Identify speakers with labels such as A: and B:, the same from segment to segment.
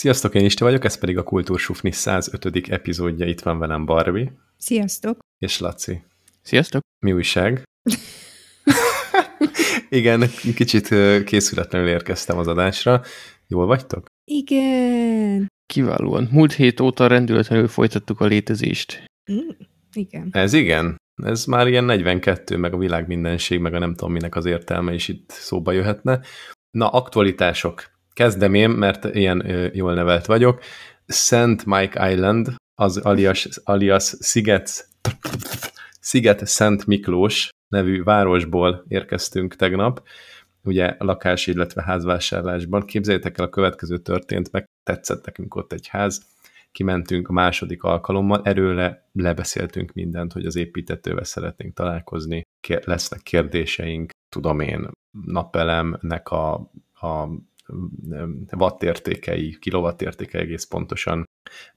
A: Sziasztok, én Isten vagyok, ez pedig a Kultúrsufni 105. epizódja, itt van velem Barbie.
B: Sziasztok!
A: És Laci.
C: Sziasztok!
A: Mi újság? Igen, kicsit készületlenül érkeztem az adásra. Jól vagytok?
B: Igen.
C: Kiválóan. Múlt hét óta rendületlenül folytattuk a létezést.
B: Mm, igen.
A: Ez igen. Ez már ilyen 42, meg a világ mindenség, meg a nem tudom minek az értelme is itt szóba jöhetne. Na, aktualitások. Kezdem én, mert ilyen jól nevelt vagyok. Szent Mike Island, az alias, alias Sziget, Sziget Szent Miklós nevű városból érkeztünk tegnap, ugye lakás, illetve házvásárlásban. Képzeljétek el, a következő történt, meg tetszett nekünk ott egy ház, kimentünk a második alkalommal, erről le, lebeszéltünk mindent, hogy az építetővel szeretnénk találkozni, lesznek kérdéseink, tudom én, napelemnek a, a wattértékei, kilowattértékei egész pontosan,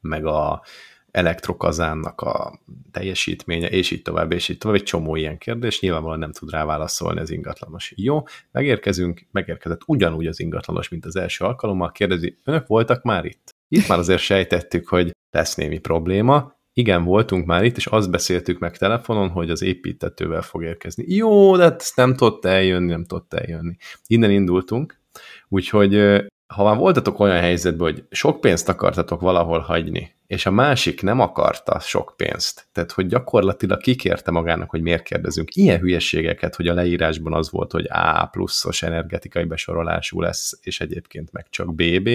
A: meg a elektrokazánnak a teljesítménye, és így tovább, és így tovább, egy csomó ilyen kérdés, nyilvánvalóan nem tud rá válaszolni az ingatlanos. Jó, megérkezünk, megérkezett ugyanúgy az ingatlanos, mint az első alkalommal, kérdezi, önök voltak már itt? Itt már azért sejtettük, hogy lesz némi probléma, igen, voltunk már itt, és azt beszéltük meg telefonon, hogy az építetővel fog érkezni. Jó, de ezt nem tudott eljönni, nem tudott eljönni. Innen indultunk, úgyhogy ha már voltatok olyan helyzetben, hogy sok pénzt akartatok valahol hagyni, és a másik nem akarta sok pénzt, tehát hogy gyakorlatilag kikérte magának, hogy miért kérdezünk ilyen hülyeségeket, hogy a leírásban az volt, hogy A pluszos energetikai besorolású lesz, és egyébként meg csak BB,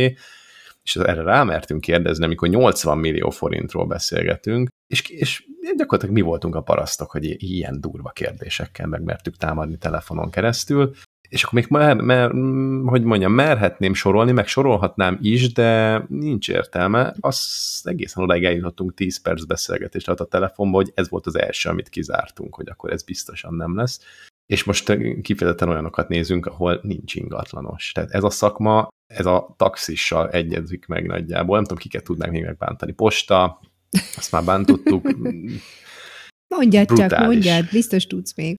A: és erre rámertünk kérdezni, amikor 80 millió forintról beszélgetünk, és, és gyakorlatilag mi voltunk a parasztok, hogy ilyen durva kérdésekkel megmertük támadni telefonon keresztül, és akkor még mer, mer, hogy mondjam, merhetném sorolni, meg sorolhatnám is, de nincs értelme. Az egészen odáig eljutottunk 10 perc beszélgetést alatt a telefonba, hogy ez volt az első, amit kizártunk, hogy akkor ez biztosan nem lesz. És most kifejezetten olyanokat nézünk, ahol nincs ingatlanos. Tehát ez a szakma, ez a taxissal egyezik meg nagyjából. Nem tudom, kiket tudnánk még megbántani. Posta, azt már bántottuk.
B: Mondjad Brutális. csak, mondjad, biztos tudsz még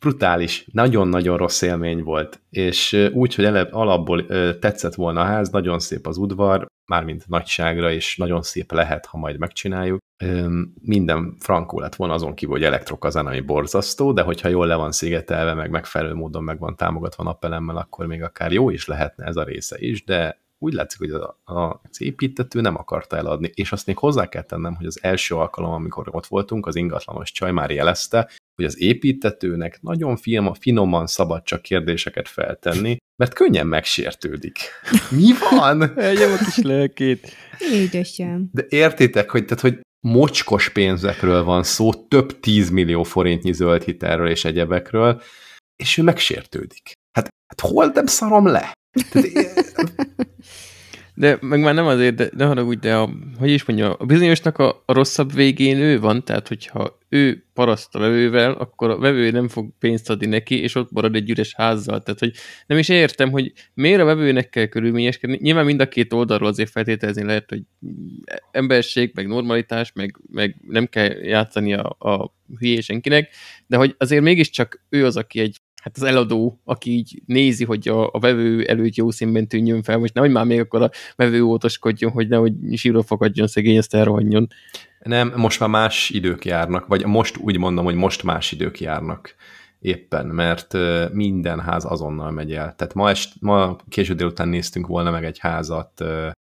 A: brutális, nagyon-nagyon rossz élmény volt, és úgy, hogy eleve alapból tetszett volna a ház, nagyon szép az udvar, mármint nagyságra, és nagyon szép lehet, ha majd megcsináljuk. Minden frankó lett volna azon kívül, hogy elektrokazán, ami borzasztó, de hogyha jól le van szigetelve, meg megfelelő módon meg van támogatva napelemmel, akkor még akár jó is lehetne ez a része is, de úgy látszik, hogy az építető nem akarta eladni, és azt még hozzá kell tennem, hogy az első alkalom, amikor ott voltunk, az ingatlanos csaj már jelezte, hogy az építetőnek nagyon film, finoman szabad csak kérdéseket feltenni, mert könnyen megsértődik. Mi van?
C: Elnyom a kis lelkét.
B: Édesem.
A: De értitek, hogy, tehát, hogy mocskos pénzekről van szó, több tízmillió forintnyi zöld hitelről és egyebekről, és ő megsértődik. Hát, hát hol nem szarom le? Tehát,
C: De meg már nem azért, de ne haragudj, de a, hogy is mondja, a bizonyosnak a, a rosszabb végén ő van, tehát hogyha ő paraszt a vevővel, akkor a vevő nem fog pénzt adni neki, és ott marad egy üres házzal. Tehát, hogy nem is értem, hogy miért a vevőnek kell körülményeskedni. Nyilván mind a két oldalról azért feltételezni lehet, hogy emberség, meg normalitás, meg, meg nem kell játszani a, a hülyé senkinek, de hogy azért mégiscsak ő az, aki egy hát az eladó, aki így nézi, hogy a, a vevő előtt jó színben tűnjön fel, most nehogy már még akkor a vevő ótoskodjon, hogy nehogy síró fakadjon szegény, ezt elrohanjon.
A: Nem, most már más idők járnak, vagy most úgy mondom, hogy most más idők járnak éppen, mert minden ház azonnal megy el. Tehát ma, est, ma késő délután néztünk volna meg egy házat,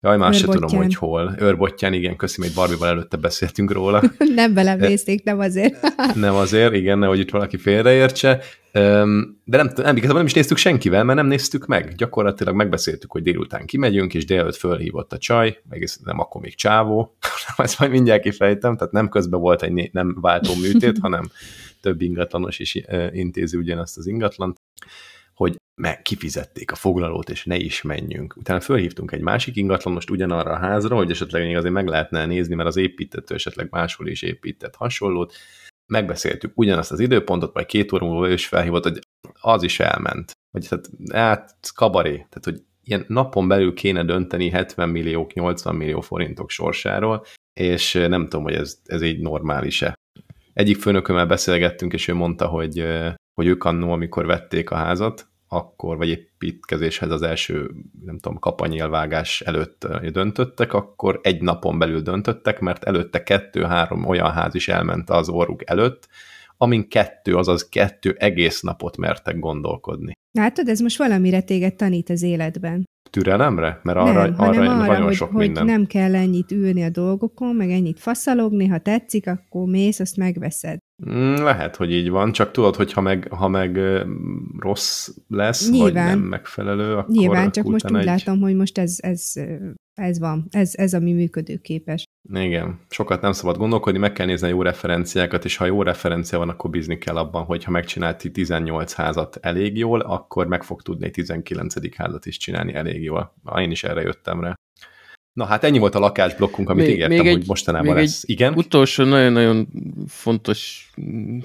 A: jaj, már se tudom, hogy hol. Őrbottyán, igen, köszi, hogy Barbival előtte beszéltünk róla.
B: nem belemészték, nem azért.
A: nem azért, igen, nehogy itt valaki félreértse. De nem, nem, igazából nem is néztük senkivel, mert nem néztük meg. Gyakorlatilag megbeszéltük, hogy délután kimegyünk, és délelőtt fölhívott a csaj, meg nem akkor még csávó, ezt majd mindjárt kifejtem, tehát nem közben volt egy nem váltó műtét, hanem több ingatlanos is intézi ugyanazt az ingatlant, hogy meg kifizették a foglalót, és ne is menjünk. Utána fölhívtunk egy másik ingatlanost ugyanarra a házra, hogy esetleg még azért meg lehetne nézni, mert az építető esetleg máshol is épített hasonlót, megbeszéltük ugyanazt az időpontot, vagy két óra múlva ő is felhívott, hogy az is elment. Vagy tehát, hát kabaré. Tehát, hogy ilyen napon belül kéne dönteni 70 milliók, 80 millió forintok sorsáról, és nem tudom, hogy ez, ez így normális-e. Egyik főnökömmel beszélgettünk, és ő mondta, hogy, hogy ők annó, amikor vették a házat, akkor, vagy építkezéshez az első, nem tudom, kapanyélvágás előtt döntöttek, akkor egy napon belül döntöttek, mert előtte kettő-három olyan ház is elment az orruk előtt, amin kettő, azaz kettő egész napot mertek gondolkodni.
B: Látod, ez most valamire téged tanít az életben.
A: Türelemre? Mert arra,
B: nem,
A: arra,
B: arra,
A: nagyon
B: hogy,
A: sok
B: hogy
A: minden.
B: nem kell ennyit ülni a dolgokon, meg ennyit faszalogni, ha tetszik, akkor mész, azt megveszed.
A: Mm, Lehet, hogy így van, csak tudod, hogy ha meg, ha meg rossz lesz, vagy
B: Nyilván.
A: nem megfelelő, akkor
B: Nyilván, csak most úgy
A: egy...
B: látom, hogy most ez, ez, ez van, ez, ez ami működőképes.
A: Igen, sokat nem szabad gondolkodni, meg kell nézni a jó referenciákat, és ha jó referencia van, akkor bízni kell abban, hogy ha megcsinálti 18 házat elég jól, akkor meg fog tudni egy 19. házat is csinálni elég jól. Én is erre jöttem rá. Na hát ennyi volt a lakásblokkunk, amit
C: Még-
A: ígértem,
C: még
A: hogy
C: egy-
A: mostanában
C: még
A: lesz. Igen?
C: Utolsó nagyon-nagyon fontos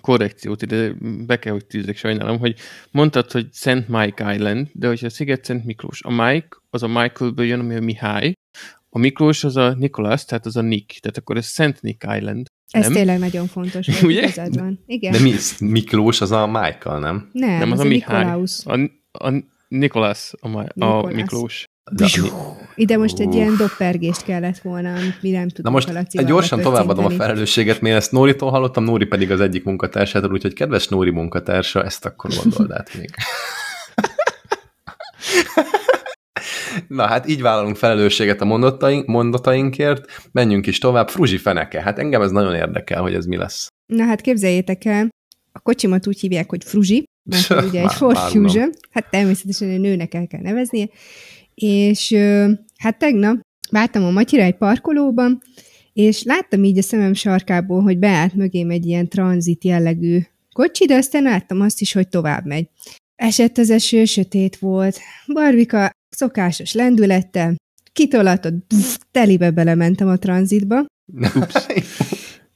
C: korrekciót ide be kell, hogy tűzek, sajnálom, hogy mondtad, hogy Szent Mike Island, de hogyha Sziget Szent Miklós, a Mike az a Michaelből jön, ami a Mihály, a Miklós az a Nicholas, tehát az a Nick, tehát akkor ez Szent Nick Island.
B: Ez
C: Nem?
B: tényleg nagyon fontos, hogy
C: Ugye?
B: igazad van. Igen.
A: De mi, Miklós az a Michael, nem?
B: Nem,
C: Nem, az
B: ez
C: a
B: a
C: Mihály. A, a Nicholas, a, a. Miklós.
A: De,
B: Ide most egy ilyen doppergést kellett volna, amit mi nem tudunk
A: Na most gyorsan továbbadom a felelősséget, mert ezt Nóritól hallottam, Nóri pedig az egyik munkatársától, úgyhogy kedves Nóri munkatársa, ezt akkor gondold át még. Na hát így vállalunk felelősséget a mondataink, mondatainkért, menjünk is tovább. Fruzsi feneke, hát engem ez nagyon érdekel, hogy ez mi lesz.
B: Na hát képzeljétek el, a kocsimat úgy hívják, hogy Fruzsi, mert ugye egy Ford. Fusion, hát természetesen egy nőnek el kell neveznie, és hát tegnap vártam a Matyira egy parkolóban, és láttam így a szemem sarkából, hogy beállt mögém egy ilyen tranzit jellegű kocsi, de aztán láttam azt is, hogy tovább megy. Esett az eső, sötét volt, Barbika szokásos lendülettel, kitolatott, pff, telibe belementem a tranzitba,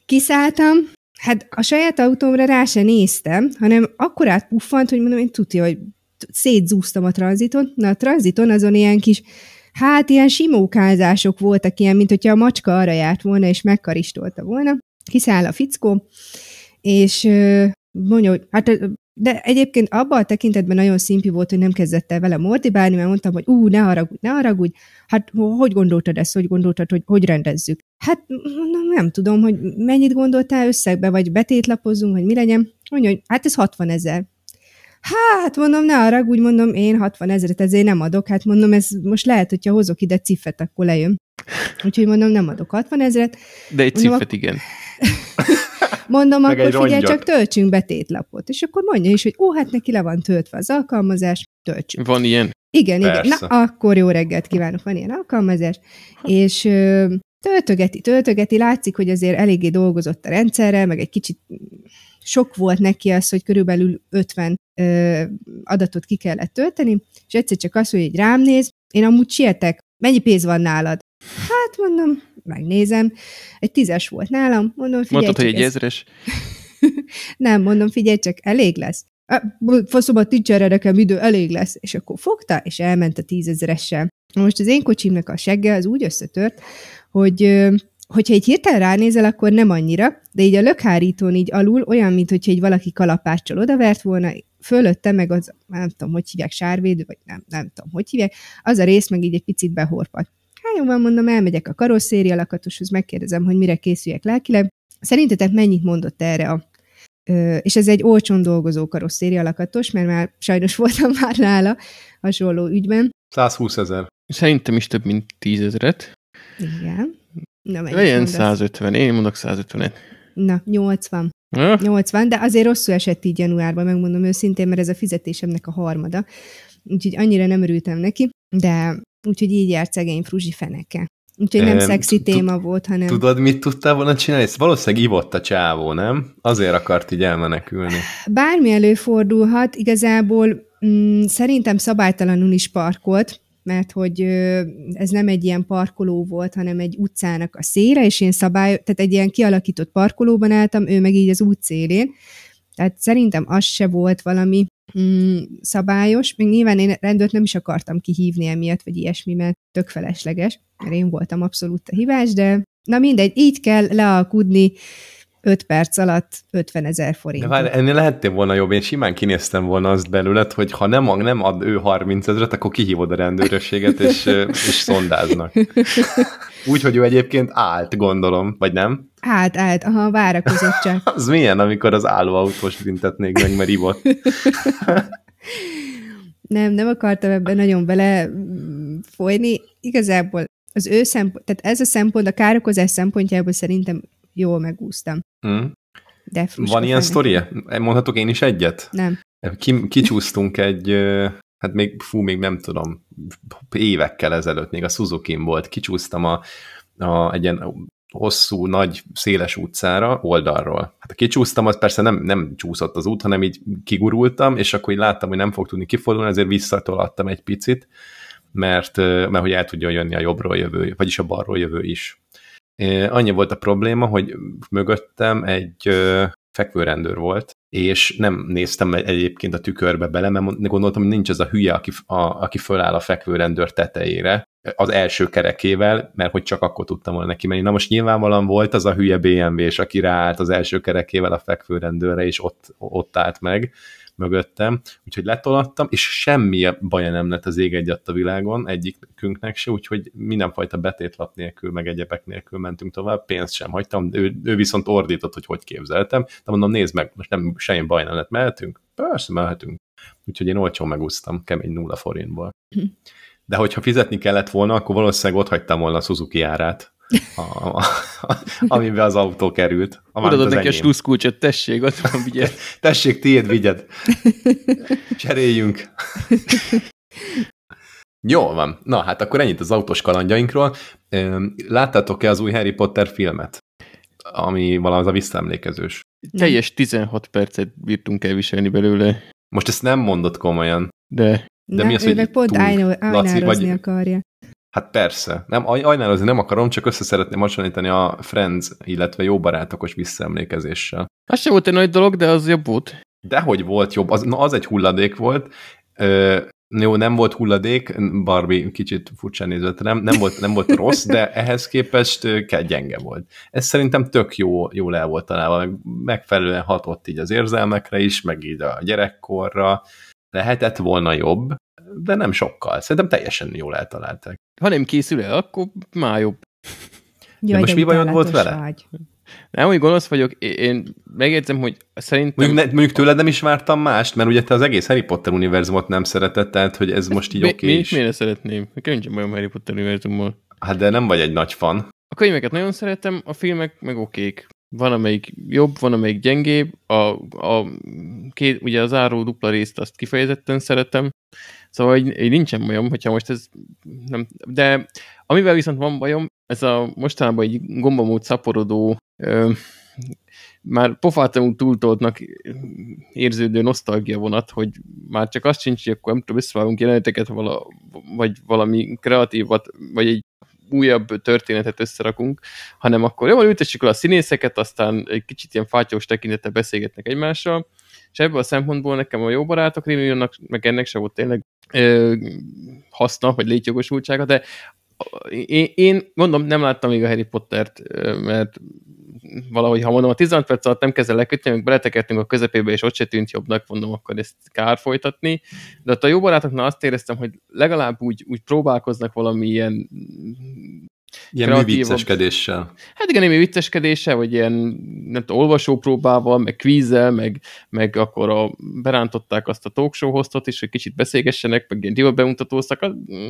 B: Kiszálltam, hát a saját autómra rá se néztem, hanem akkor átpuffant, hogy mondom, én tudja, hogy szétzúztam a tranziton. Na, a tranziton azon ilyen kis, hát ilyen simókázások voltak ilyen, mint hogyha a macska arra járt volna, és megkaristolta volna. Kiszáll a fickó, és mondja, hogy hát de egyébként abban a tekintetben nagyon szimpi volt, hogy nem kezdett el vele mordibálni, mert mondtam, hogy ú, ne haragudj, ne haragudj, hát ho- hogy gondoltad ezt, hogy gondoltad, hogy hogy rendezzük? Hát mondom, nem tudom, hogy mennyit gondoltál összegbe, vagy betétlapozzunk, vagy mi legyen. Mondja, hogy hát ez 60 ezer. Hát mondom, ne arra, úgy mondom, én 60 ezeret ezért nem adok. Hát mondom, ez most lehet, hogyha hozok ide cifet, akkor lejön. Úgyhogy mondom, nem adok 60 ezeret.
C: De egy
B: Mondom,
C: cifet igen.
B: Mondom,
A: Meg
B: akkor figyelj,
A: rongyot.
B: csak töltsünk betétlapot. És akkor mondja is, hogy ó, hát neki le van töltve az alkalmazás, töltsünk.
C: Van ilyen.
B: Igen, igen.
A: Persze.
B: Na, akkor jó reggelt kívánok, van ilyen alkalmazás. És ö, töltögeti, töltögeti, látszik, hogy azért eléggé dolgozott a rendszerrel, meg egy kicsit sok volt neki az, hogy körülbelül 50 ö, adatot ki kellett tölteni, és egyszer csak mondja, hogy rám néz, én amúgy sietek, mennyi pénz van nálad? Hát mondom, megnézem, egy tízes volt nálam, mondom, figyelj
C: Mondtad, hogy egy
B: ez-
C: ezres.
B: nem, mondom, figyelj csak, elég lesz. "Á, Faszomat nincs erre nekem idő, elég lesz. És akkor fogta, és elment a tízezeressel. Most az én kocsimnak a segge az úgy összetört, hogy hogyha egy hirtelen ránézel, akkor nem annyira, de így a lökhárítón így alul olyan, mint hogyha egy valaki kalapáccsal odavert volna, fölötte meg az, nem tudom, hogy hívják, sárvédő, vagy nem, nem tudom, hogy hívják, az a rész meg így egy picit behorpat. Hát jó van, mondom, elmegyek a karosszéria lakatoshoz, megkérdezem, hogy mire készüljek lelkileg. Szerintetek mennyit mondott erre a és ez egy olcsón dolgozó karosszéria lakatos, mert már sajnos voltam már nála hasonló ügyben.
A: 120 ezer.
C: Szerintem is több, mint tízezret.
B: Igen. Na, mennyit
C: Legyen
B: mondasz?
C: 150, én mondok 150-et.
B: Na, 80.
C: Ah,
B: 80, de azért rosszul esett így januárban, megmondom őszintén, mert ez a fizetésemnek a harmada. Úgyhogy annyira nem örültem neki, de úgyhogy így járt szegény Fruzsi feneke. Úgyhogy nem
A: Em,
B: szexi téma volt, hanem...
A: Tudod, mit tudtál volna csinálni? Ezt valószínűleg ivott a csávó, nem? Azért akart így elmenekülni.
B: Bármi előfordulhat, igazából mm, szerintem szabálytalanul is parkolt, mert hogy ez nem egy ilyen parkoló volt, hanem egy utcának a széle, és én szabály, tehát egy ilyen kialakított parkolóban álltam, ő meg így az út szélén. Tehát szerintem az se volt valami mm, szabályos, még nyilván én rendőrt nem is akartam kihívni emiatt, vagy ilyesmi, mert tök felesleges, mert én voltam abszolút a hibás, de na mindegy, így kell lealkudni 5 perc alatt 50 ezer forint.
A: De várj, ennél lehettél volna jobb, én simán kinéztem volna azt belőled, hogy ha nem, nem ad ő 30 ezeret, akkor kihívod a rendőrösséget, és, és szondáznak. Úgy, hogy ő egyébként állt, gondolom, vagy nem?
B: Állt, állt, aha, várakozott csak.
A: az milyen, amikor az állóautós büntetnék meg, mert ivott?
B: nem, nem akartam ebben nagyon bele folyni. Igazából az ő szempont, tehát ez a szempont, a károkozás szempontjából szerintem jól megúsztam.
A: Hmm. De Van ilyen sztoria? Mondhatok én is egyet?
B: Nem.
A: Ki, kicsúsztunk egy, hát még, fú, még nem tudom, évekkel ezelőtt, még a suzuki volt, kicsúsztam a, a, egy ilyen hosszú, nagy, széles utcára oldalról. Hát a kicsúsztam, az persze nem, nem csúszott az út, hanem így kigurultam, és akkor így láttam, hogy nem fog tudni kifordulni, ezért visszatolattam egy picit, mert, mert hogy el tudjon jönni a jobbról jövő, vagyis a balról jövő is. Annyi volt a probléma, hogy mögöttem egy fekvőrendőr volt, és nem néztem egyébként a tükörbe bele, mert gondoltam, hogy nincs az a hülye, aki, a, aki föláll a fekvőrendőr tetejére, az első kerekével, mert hogy csak akkor tudtam volna neki menni. Na most nyilvánvalóan volt az a hülye BMW-s, aki ráállt az első kerekével a fekvőrendőre, és ott, ott állt meg, mögöttem, úgyhogy letolattam, és semmi baja nem lett az ég egyet a világon, egyikünknek se, úgyhogy mindenfajta betétlap nélkül, meg egyebek nélkül mentünk tovább, pénzt sem hagytam, ő, ő viszont ordított, hogy hogy képzeltem, de mondom, nézd meg, most nem semmi baj nem lett, mehetünk? Persze, mehetünk. Úgyhogy én olcsón megúsztam, kemény nulla forintból. De hogyha fizetni kellett volna, akkor valószínűleg ott hagytam volna a Suzuki árát a, a, a, amiben az autó került.
C: Odaadod neki enyém. a sluszkulcsot, tessék, ott van, vigyed.
A: tessék, tiéd, vigyed. Cseréljünk. Jó van. Na, hát akkor ennyit az autós kalandjainkról. Láttátok-e az új Harry Potter filmet? Ami valami az a visszaemlékezős.
C: Teljes 16 percet bírtunk elviselni belőle.
A: Most ezt nem mondott komolyan.
C: De.
B: De Nem, mi az, ő hogy meg pont ajnározni akarja.
A: Hát persze. Nem, ajnálozni nem akarom, csak össze szeretném hasonlítani a Friends, illetve jó barátokos visszaemlékezéssel.
C: Az sem volt egy nagy dolog, de az jobb volt.
A: Dehogy volt jobb. Az, na, az egy hulladék volt. Ö, jó, nem volt hulladék, Barbie kicsit furcsán nézett, nem, nem, volt, nem volt rossz, de ehhez képest kell gyenge volt. Ez szerintem tök jó, jól el volt találva, meg megfelelően hatott így az érzelmekre is, meg így a gyerekkorra. Lehetett volna jobb, de nem sokkal. Szerintem teljesen jól eltalálták.
C: Ha nem készül el, akkor már jobb.
A: Jaj, de most mi bajod volt vele? Vagy.
C: Nem, hogy gonosz vagyok, én megértem, hogy szerintem...
A: Mondjuk, ne, mondjuk tőled nem is vártam mást, mert ugye te az egész Harry Potter univerzumot nem szeretett, tehát hogy ez most így oké okay
C: mi, is. Miért szeretném? Nekem nincsen bajom Harry Potter univerzummal.
A: Hát de nem vagy egy nagy fan.
C: A könyveket nagyon szeretem, a filmek meg okék. Van, amelyik jobb, van, amelyik gyengébb. A, a két, ugye az áró dupla részt azt kifejezetten szeretem. Szóval így, így nincsen bajom, hogyha most ez nem... De amivel viszont van bajom, ez a mostanában egy gombamód szaporodó, ö, már pofátlanul túltoltnak érződő nosztalgia vonat, hogy már csak azt sincs, hogy akkor nem tudom, összevágunk jeleneteket, vala, vagy valami kreatívat, vagy egy újabb történetet összerakunk, hanem akkor jó, ültessük le a színészeket, aztán egy kicsit ilyen fátyós tekintettel beszélgetnek egymással, és ebből a szempontból nekem a jó barátok rémülnek, meg ennek se volt tényleg ö, haszna, vagy létjogosultsága, de én, én mondom, nem láttam még a Harry Pottert, mert valahogy, ha mondom, a 16 perc alatt nem kezdve lekötni, meg beletekertünk a közepébe, és ott se tűnt jobbnak, mondom, akkor ezt kár folytatni. De ott a jó barátoknál azt éreztem, hogy legalább úgy, úgy próbálkoznak valami ilyen
A: Ilyen kreatív, vicceskedéssel.
C: Hát igen, némi vicceskedéssel, vagy ilyen nem tudom, olvasópróbával, meg kvízzel, meg, meg akkor a, berántották azt a talkshow hostot is, hogy kicsit beszélgessenek, meg ilyen divat bemutatóztak,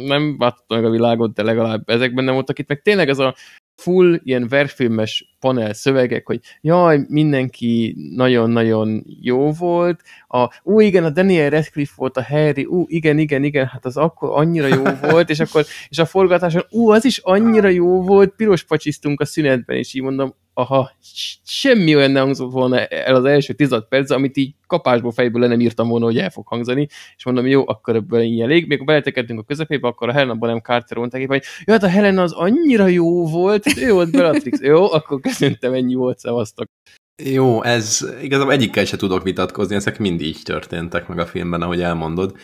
C: nem váltotta meg a világot, de legalább ezekben nem voltak itt, meg. Tényleg ez a full ilyen verfilmes panel szövegek, hogy jaj, mindenki nagyon-nagyon jó volt, a, ú, igen, a Daniel Radcliffe volt a Harry, ú, igen, igen, igen, hát az akkor annyira jó volt, és akkor, és a forgatáson, ú, az is annyira jó volt, piros pacsisztunk a szünetben, és így mondom, aha, semmi olyan nem hangzott volna el az első tizad perc, amit így kapásból fejből le nem írtam volna, hogy el fog hangzani, és mondom, jó, akkor ebből így elég. Még beletekedtünk a közepébe, akkor a Helena nem Carter mondták, hogy jó, hát a Helena az annyira jó volt, ő volt Bellatrix, jó, akkor köszöntem, ennyi volt, szevasztok.
A: Jó, ez igazából egyikkel se tudok vitatkozni, ezek mind így történtek meg a filmben, ahogy elmondod.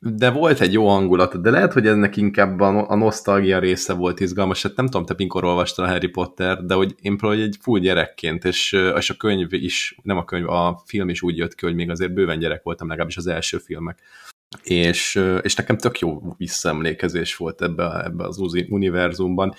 A: De volt egy jó hangulat, de lehet, hogy ennek inkább a, a nosztalgia része volt izgalmas. Hát nem tudom, te mikor olvastad a Harry Potter, de hogy én például egy full gyerekként, és, és a könyv is, nem a könyv, a film is úgy jött ki, hogy még azért bőven gyerek voltam, legalábbis az első filmek. És, és nekem tök jó visszaemlékezés volt ebbe, ebbe az univerzumban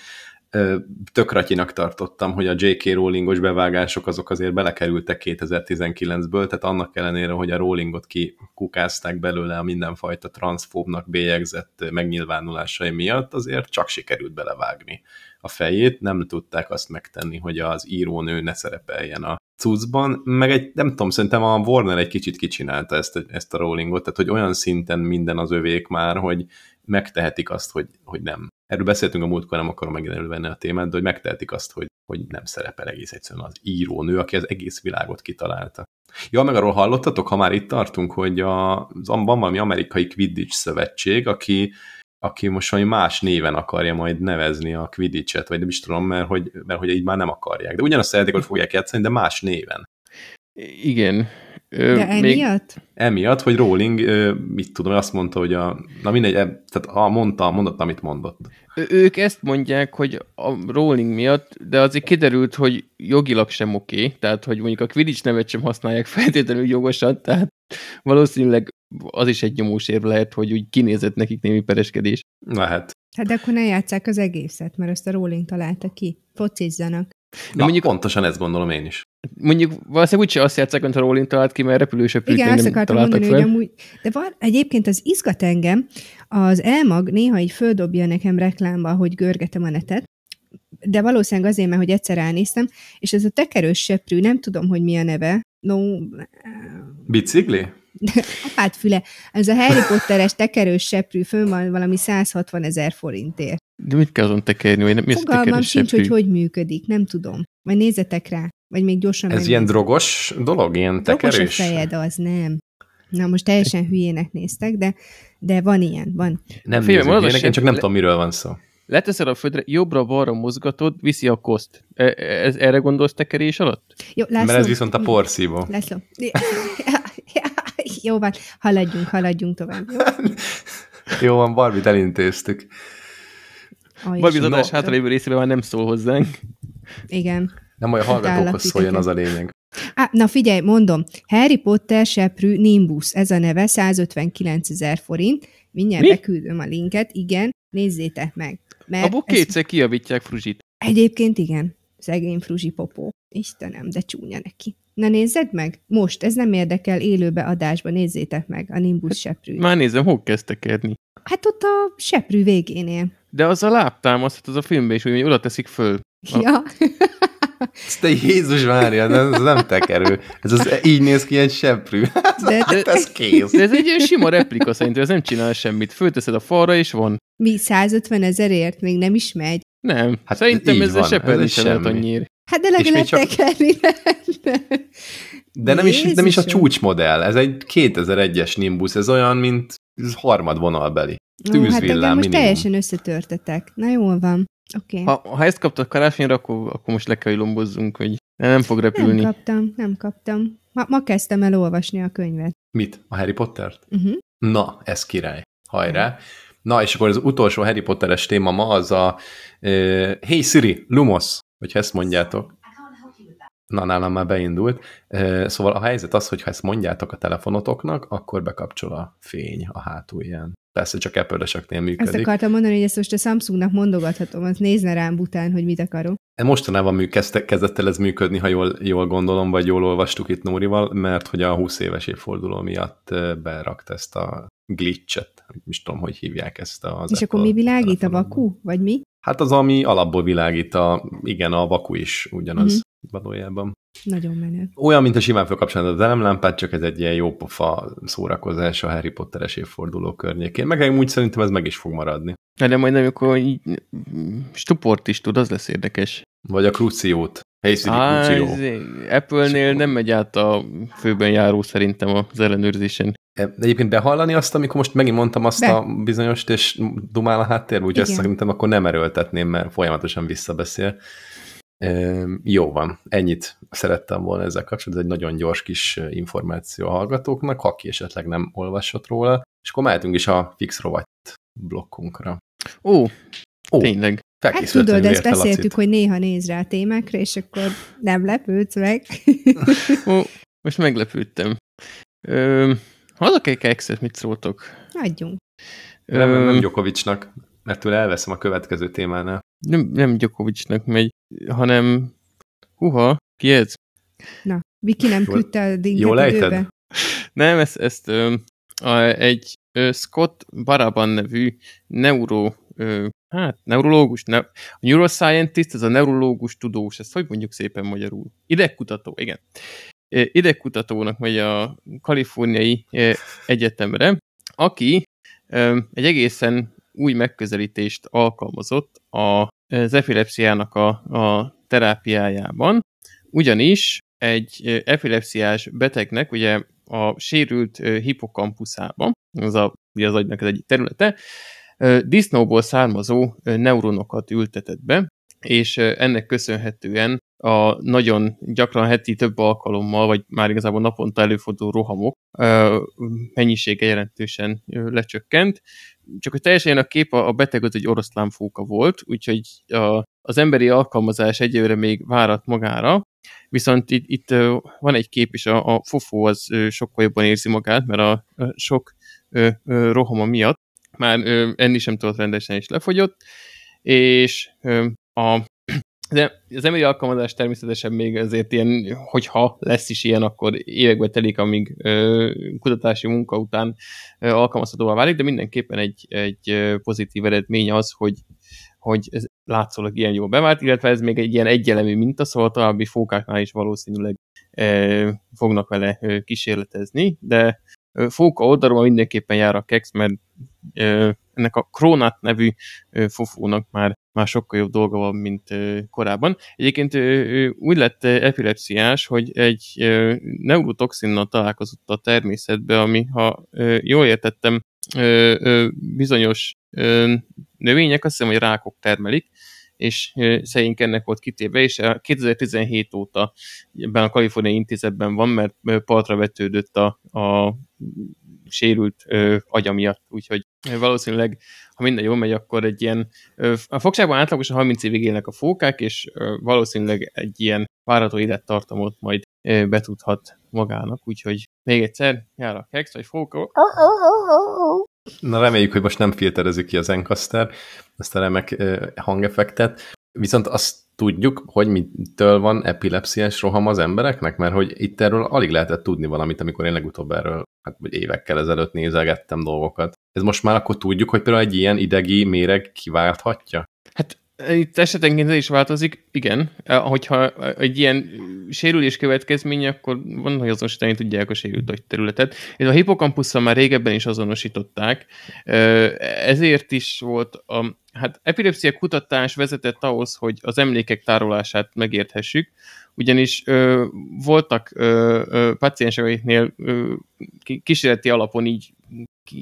A: tök ratyinak tartottam, hogy a J.K. Rowlingos bevágások azok azért belekerültek 2019-ből, tehát annak ellenére, hogy a Rowlingot kikukázták belőle a mindenfajta transzfóbnak bélyegzett megnyilvánulásai miatt, azért csak sikerült belevágni a fejét, nem tudták azt megtenni, hogy az írónő ne szerepeljen a cuccban, meg egy, nem tudom, szerintem a Warner egy kicsit kicsinálta ezt, ezt a Rowlingot, tehát hogy olyan szinten minden az övék már, hogy megtehetik azt, hogy, hogy nem. Erről beszéltünk a múltkor, nem akarom megint a témát, de hogy megtehetik azt, hogy, hogy nem szerepel egész egyszerűen az írónő, aki az egész világot kitalálta. Ja, meg arról hallottatok, ha már itt tartunk, hogy a, van valami amerikai Quidditch szövetség, aki, aki most valami más néven akarja majd nevezni a Quidditch-et, vagy nem is tudom, mert hogy, mert hogy így már nem akarják. De ugyanazt a hogy fogják játszani, de más néven.
C: Igen,
B: de emiatt? Még
A: emiatt, hogy Rowling, mit tudom, azt mondta, hogy a, na mindegy, e, tehát a, mondta, mondott, amit mondott.
C: Ők ezt mondják, hogy a Rowling miatt, de azért kiderült, hogy jogilag sem oké, okay, tehát hogy mondjuk a Quidditch nevet sem használják feltétlenül jogosan, tehát valószínűleg az is egy nyomós érv lehet, hogy úgy kinézett nekik némi pereskedés.
A: Lehet.
B: Hát de akkor ne játsszák az egészet, mert ezt a Rowling találta ki. Focizzanak.
A: De Na, mondjuk, pontosan ezt gondolom én is.
C: Mondjuk valószínűleg úgyse azt játszák, mint a Rowling talált ki, mert repülősöprűt
B: Igen, azt akartam mondani, fel. hogy amúgy, de van, egyébként az izgat engem, az elmag néha így földobja nekem reklámba, hogy görgetem a netet, de valószínűleg azért, mert hogy egyszer elnéztem, és ez a tekerős seprű, nem tudom, hogy mi a neve. No,
A: Bicikli?
B: Apát füle. Ez a Harry Potteres tekerős seprű fönn van valami 160 ezer forintért.
C: De mit kell azon tekerni? Vagy mi
B: Fogalmam sincs, hogy hogy működik, nem tudom. Majd nézzetek rá, vagy még gyorsan
A: Ez ilyen drogos dolog, ilyen tekerés?
B: Drogos a fejed, az nem. Na most teljesen hülyének néztek, de, de van ilyen, van.
A: Nem Félve, nézünk hülyének, én csak nem le... tudom, miről van szó.
C: Leteszed a földre, jobbra-balra mozgatod, viszi a koszt. E, ez, erre gondolsz tekerés alatt?
B: Jó, László.
A: Mert ez viszont a porszívó.
B: László. Jó van, haladjunk, haladjunk tovább. Jó,
A: jó van, Barbit elintéztük.
C: Barbie az adás hátralévő részében már nem szól hozzánk.
B: Igen.
A: Nem olyan hallgatókhoz szóljon az a lényeg.
B: Á, na figyelj, mondom, Harry Potter seprű Nimbus, ez a neve, 159 ezer forint. Mindjárt Mi? beküldöm a linket, igen, nézzétek meg.
C: Mert Abból kétszer ezt... kiavítják Fruzsit.
B: Egyébként igen, szegény Fruzsi popó. Istenem, de csúnya neki. Na nézzed meg, most, ez nem érdekel, élőbe adásba nézzétek meg a Nimbus hát, seprű.
C: Már nézem, hol kezdtek érni.
B: Hát ott a seprű végénél.
C: De az a lábtámasz, hát az a filmben is, hogy oda teszik föl.
B: Ja.
A: Ez te Jézus várja, ez nem tekerő. Ez az, így néz ki egy seprű. De, hát ez kész.
C: De ez egy ilyen sima replika szerintem, ez nem csinál semmit. Fölteszed a falra, és van.
B: Mi, 150 ezerért még nem is megy?
C: Nem. Hát szerintem ez a seprű sem lehet annyira.
B: Hát de legalább csak... tekerni
A: De nem is, nem is a csúcsmodell, ez egy 2001-es Nimbus, ez olyan, mint harmad vonalbeli. Tűzvillám, hát
B: most teljesen összetörtetek. Na jól van. Okay.
C: Ha, ha ezt kaptad karácsonyra, akkor, akkor most le kell, hogy lombozzunk, hogy nem fog repülni.
B: Nem kaptam, nem kaptam. Ma, ma kezdtem el olvasni a könyvet.
A: Mit? A Harry Pottert?
B: Uh-huh.
A: Na, ez király. Hajrá. Na, és akkor az utolsó Harry Potteres téma ma az a uh, Hey Siri, Lumos, hogyha ezt mondjátok. Na, nálam már beindult. Szóval a helyzet az, hogy ha ezt mondjátok a telefonotoknak, akkor bekapcsol a fény a hátulján. Persze csak Apple-eseknél működik.
B: Ezt akartam mondani, hogy ezt most a Samsungnak mondogathatom, az nézne rám bután, hogy mit akarok.
A: E, mostanában mű, kezdte, kezdett el ez működni, ha jól, jól gondolom, vagy jól olvastuk itt Nórival, mert hogy a 20 éves évforduló miatt berakt ezt a glitchet, nem is tudom, hogy hívják ezt az
B: És akkor mi világít? A vaku? Vagy mi?
A: Hát az, ami alapból világít, a, igen, a vaku is ugyanaz uh-huh. Valójában.
B: Nagyon menő.
A: Olyan, mint a simán felkapcsolni az elemlámpát, csak ez egy ilyen jópofa szórakozás a Harry Potteres évforduló környékén. Meg úgy szerintem ez meg is fog maradni.
C: De majd amikor így stuport is tud, az lesz érdekes.
A: Vagy a Cruciót. Hey
C: Apple-nél nem megy át a főben járó szerintem az ellenőrzésen.
A: De egyébként behallani azt, amikor most megint mondtam azt Be. a bizonyost, és dumál a háttér, úgy ezt szerintem akkor nem erőltetném, mert folyamatosan visszabeszél. Jó van, ennyit szerettem volna ezzel kapcsolatban, ez egy nagyon gyors kis információ a hallgatóknak, ha ki esetleg nem olvasott róla. És akkor mehetünk is a fix rovat blokkunkra.
C: Ó, Ó, tényleg.
B: Hát tudod, ezt beszéltük, hogy néha néz rá a témákra, és akkor nem lepődsz meg.
C: Ó, most meglepődtem. Ö, kekszet, mit szóltok?
B: Adjunk.
A: Nem, nem Gyokovicsnak, mert tőle elveszem a következő témánál.
C: Nem, nem Gyokovicsnak megy, hanem Huha, ki ez?
B: Na, Viki nem küldte a dinget
A: Jól ejted?
C: Nem, ezt, ezt ö, a, egy ö, Scott Baraban nevű neuro, ö, hát neurológus, ne, a neuroscientist, ez a neurológus tudós, ezt hogy mondjuk szépen magyarul? Idegkutató, igen idegkutatónak megy a kaliforniai egyetemre, aki egy egészen új megközelítést alkalmazott az epilepsziának a, a terápiájában, ugyanis egy epilepsziás betegnek, ugye a sérült hipokampuszában, az, a, ugye az agynak az egyik területe, disznóból származó neuronokat ültetett be, és ennek köszönhetően a nagyon gyakran heti több alkalommal, vagy már igazából naponta előforduló rohamok mennyisége jelentősen lecsökkent. Csak hogy teljesen a kép, a beteg az egy oroszlánfóka volt, úgyhogy a, az emberi alkalmazás egyőre még várat magára, viszont itt, itt van egy kép is, a, a fofó az sokkal jobban érzi magát, mert a, a sok rohama miatt már enni sem tudott rendesen is lefogyott, és a az emberi alkalmazás természetesen még azért ilyen, hogyha lesz is ilyen, akkor évekbe telik, amíg ö, kutatási munka után ö, alkalmazhatóvá válik, de mindenképpen egy, egy pozitív eredmény az, hogy, hogy ez látszólag ilyen jól bevált, illetve ez még egy ilyen egyelemű minta, szóval további fókáknál is valószínűleg ö, fognak vele ö, kísérletezni, de ö, fóka oldalról mindenképpen jár a kex, mert ö, ennek a Kronat nevű ö, fofónak már már sokkal jobb dolga van, mint korábban. Egyébként ő úgy lett epilepsziás, hogy egy neurotoxinnal találkozott a természetbe, ami, ha jól értettem, bizonyos növények, azt hiszem, hogy rákok termelik, és szerint ennek volt kitéve, és 2017 óta ebben a Kaliforniai intézetben van, mert partra vetődött a, a sérült ö, agya miatt, úgyhogy valószínűleg, ha minden jól megy, akkor egy ilyen, ö, a fogságban átlagosan 30 évig élnek a fókák, és ö, valószínűleg egy ilyen várható élettartamot majd ö, betudhat magának, úgyhogy még egyszer, jár a kex, vagy fóka.
A: Na reméljük, hogy most nem filterezik ki az Encaster, ezt a remek hangeffektet. Viszont azt tudjuk, hogy mitől van epilepsziás roham az embereknek? Mert hogy itt erről alig lehetett tudni valamit, amikor én legutóbb erről, hát vagy évekkel ezelőtt nézelgettem dolgokat. Ez most már akkor tudjuk, hogy például egy ilyen idegi méreg kiválthatja?
C: Hát itt esetenként is változik, igen. Hogyha egy ilyen sérülés következménye, akkor van, hogy azonosítani tudják a sérült agyterületet. Ez a hipokampusszal már régebben is azonosították, ezért is volt a, hát epilepsia kutatás vezetett ahhoz, hogy az emlékek tárolását megérthessük, ugyanis ö, voltak ö, ö, kísérleti alapon így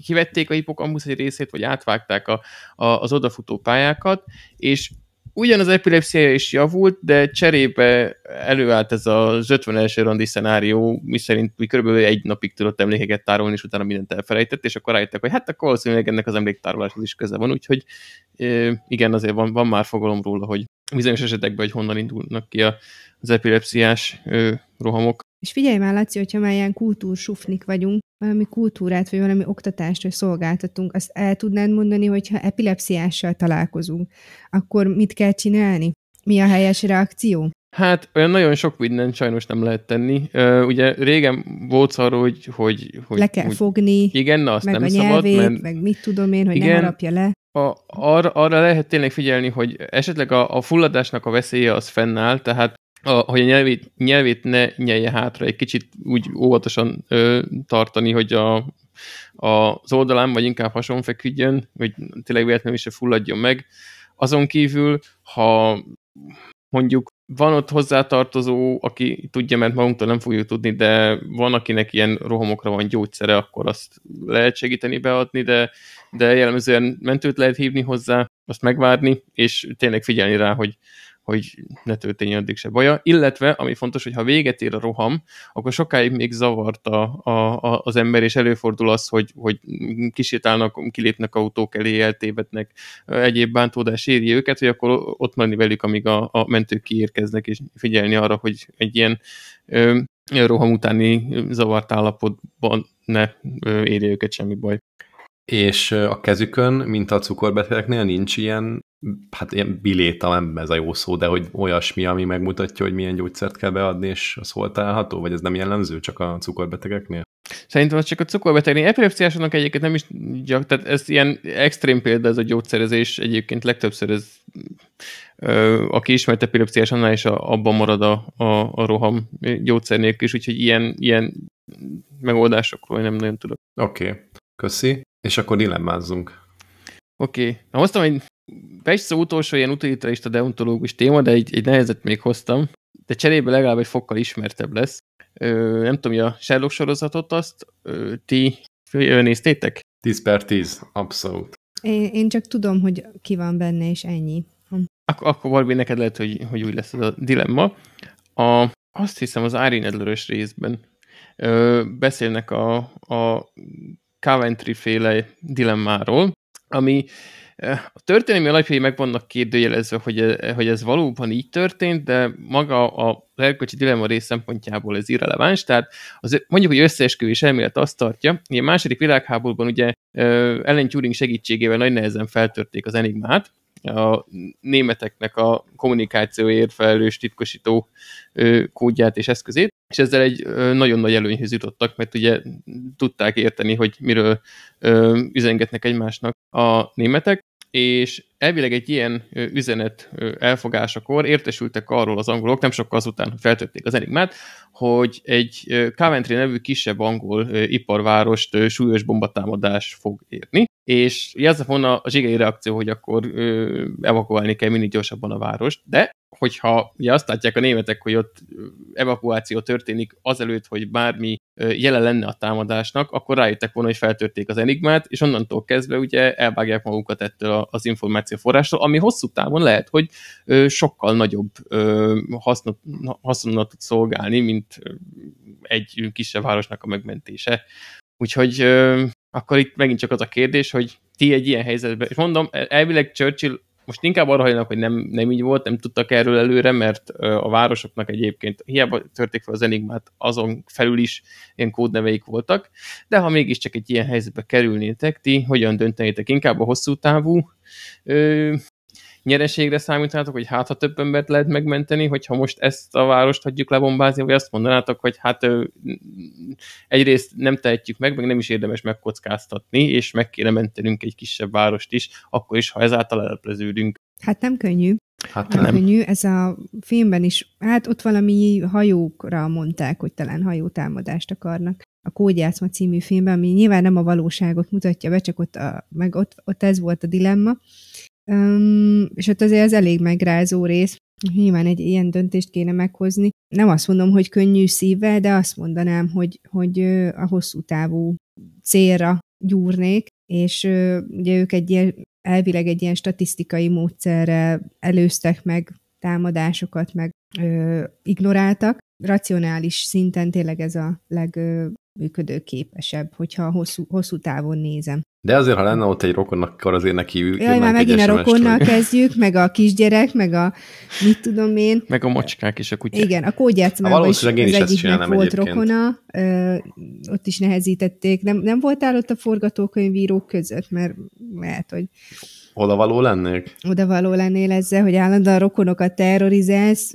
C: kivették a hipokampusz egy részét, vagy átvágták a, a, az odafutó pályákat, és ugyan az epilepsziája is javult, de cserébe előállt ez az 51. randi szenárió, miszerint mi körülbelül egy napig tudott emlékeket tárolni, és utána mindent elfelejtett, és akkor rájöttek, hogy hát akkor valószínűleg ennek az emléktároláshoz is köze van, úgyhogy igen, azért van, van már fogalom róla, hogy bizonyos esetekben, hogy honnan indulnak ki az epilepsziás rohamok.
B: És figyelj már, Laci, hogyha már ilyen kultúrsufnik vagyunk, valami kultúrát, vagy valami oktatást, vagy szolgáltatunk, azt el tudnád mondani, hogyha epilepsziással találkozunk, akkor mit kell csinálni? Mi a helyes reakció?
C: Hát olyan nagyon sok mindent sajnos nem lehet tenni. Uh, ugye régen volt arról, hogy, hogy, hogy...
B: Le kell
C: hogy,
B: fogni,
C: igen, na, azt
B: meg
C: nem
B: a nyelvét,
C: szabad, mert,
B: meg mit tudom én, hogy igen, nem harapja le.
C: A, arra, arra lehet tényleg figyelni, hogy esetleg a, a fulladásnak a veszélye az fennáll, tehát a, hogy a nyelvét, nyelvét ne nyelje hátra, egy kicsit úgy óvatosan ö, tartani, hogy a, a, az oldalán, vagy inkább hason feküdjön, hogy tényleg véletlenül se fulladjon meg. Azon kívül, ha mondjuk van ott hozzátartozó, aki tudja, mert magunktól nem fogjuk tudni, de van, akinek ilyen rohamokra van gyógyszere, akkor azt lehet segíteni beadni, de, de jellemzően mentőt lehet hívni hozzá, azt megvárni, és tényleg figyelni rá, hogy, hogy ne történjen addig se baja. Illetve, ami fontos, hogy ha véget ér a roham, akkor sokáig még zavart a, a, a, az ember, és előfordul az, hogy, hogy kisétálnak, kilépnek autók elé, eltévednek, egyéb bántódás éri őket, hogy akkor ott menni velük, amíg a, a mentők kiérkeznek, és figyelni arra, hogy egy ilyen ö, roham utáni zavart állapotban ne érje őket semmi baj.
A: És a kezükön, mint a cukorbetegeknél nincs ilyen, hát ilyen biléta, nem ez a jó szó, de hogy olyasmi, ami megmutatja, hogy milyen gyógyszert kell beadni, és az hol található, vagy ez nem jellemző csak a cukorbetegeknél?
C: Szerintem az csak a cukorbetegnél. Epilepsziásoknak egyébként nem is, tehát ez ilyen extrém példa, ez a gyógyszerezés, egyébként legtöbbször ez, ö, aki ismert epilepsziás, annál is a, abban marad a, a, a roham gyógyszer nélkül is, úgyhogy ilyen, ilyen megoldásokról nem nagyon tudok.
A: Oké, okay. köszi. És akkor dilemmázzunk.
C: Oké. Okay. Na, hoztam egy persze utolsó ilyen utilitarista deontológus téma, de egy, egy nehezet még hoztam, de cserébe legalább egy fokkal ismertebb lesz. Ö, nem tudom, hogy a Sherlock sorozatot azt ö, ti néztétek?
A: 10 per 10, abszolút.
B: Én, én csak tudom, hogy ki van benne, és ennyi.
C: Ak- akkor Barbie, neked lehet, hogy, hogy úgy lesz ez a dilemma. A, azt hiszem az Ári Nedlörös részben ö, beszélnek a, a Coventry féle dilemmáról, ami eh, a történelmi alapjai meg vannak kérdőjelezve, hogy, eh, hogy ez valóban így történt, de maga a erkölcsi dilemma rész szempontjából ez irreleváns, tehát az, mondjuk, hogy összeesküvés elmélet azt tartja, hogy a második világháborúban ugye eh, Ellen Turing segítségével nagy nehezen feltörték az enigmát, a németeknek a kommunikációért felelős titkosító kódját és eszközét, és ezzel egy nagyon nagy előnyhöz jutottak, mert ugye tudták érteni, hogy miről üzengetnek egymásnak a németek, és elvileg egy ilyen üzenet elfogásakor értesültek arról az angolok, nem sokkal azután, feltötték az enigmát, hogy egy Coventry nevű kisebb angol iparvárost súlyos bombatámadás fog érni, és ez volna a zsigei reakció, hogy akkor evakuálni kell minél gyorsabban a várost, de hogyha ugye azt látják a németek, hogy ott evakuáció történik azelőtt, hogy bármi jelen lenne a támadásnak, akkor rájöttek volna, hogy feltörték az enigmát, és onnantól kezdve ugye elvágják magukat ettől az információforrásról, ami hosszú távon lehet, hogy sokkal nagyobb hasznot, hasznot tud szolgálni, mint egy kisebb városnak a megmentése. Úgyhogy akkor itt megint csak az a kérdés, hogy ti egy ilyen helyzetben, és mondom, elvileg Churchill most inkább arra hajlanak, hogy nem, nem így volt, nem tudtak erről előre, mert a városoknak egyébként hiába törték fel az enigmát, azon felül is ilyen kódneveik voltak, de ha mégiscsak egy ilyen helyzetbe kerülnétek, ti hogyan döntenétek? Inkább a hosszú távú nyereségre számítanátok, hogy hát ha több embert lehet megmenteni, hogyha most ezt a várost hagyjuk lebombázni, vagy azt mondanátok, hogy hát egyrészt nem tehetjük meg, meg nem is érdemes megkockáztatni, és meg kéne mentenünk egy kisebb várost is, akkor is, ha ezáltal elpleződünk.
B: Hát nem könnyű.
A: Hát
B: Nem
A: nem.
B: könnyű. Ez a filmben is, hát ott valami hajókra mondták, hogy talán hajótámadást akarnak. A Kódjátszma című filmben, ami nyilván nem a valóságot mutatja be, csak ott, a, meg ott, ott ez volt a dilemma. Um, és ott azért az elég megrázó rész. Nyilván egy ilyen döntést kéne meghozni. Nem azt mondom, hogy könnyű szívvel, de azt mondanám, hogy, hogy a hosszú távú célra gyúrnék, és ugye ők egy ilyen, elvileg egy ilyen statisztikai módszerrel előztek meg támadásokat, meg ö, ignoráltak. Racionális szinten tényleg ez a legműködőképesebb, hogyha hosszú, hosszú távon nézem.
A: De azért, ha lenne ott egy rokon, akkor azért neki
B: Jaj, már megint a rokonnal kezdjük, meg a kisgyerek, meg a mit tudom én.
C: Meg a macskák és a kutyák.
B: Igen, a kódjátszmában is
A: Valószínűleg én
B: az
A: is
B: egyiknek volt
A: egyébként.
B: rokona, ö, ott is nehezítették. Nem, nem voltál ott a forgatókönyvírók között, mert lehet, hogy
A: Oda való lennék?
B: oda való lennél ezzel, hogy állandóan rokonokat terrorizálsz.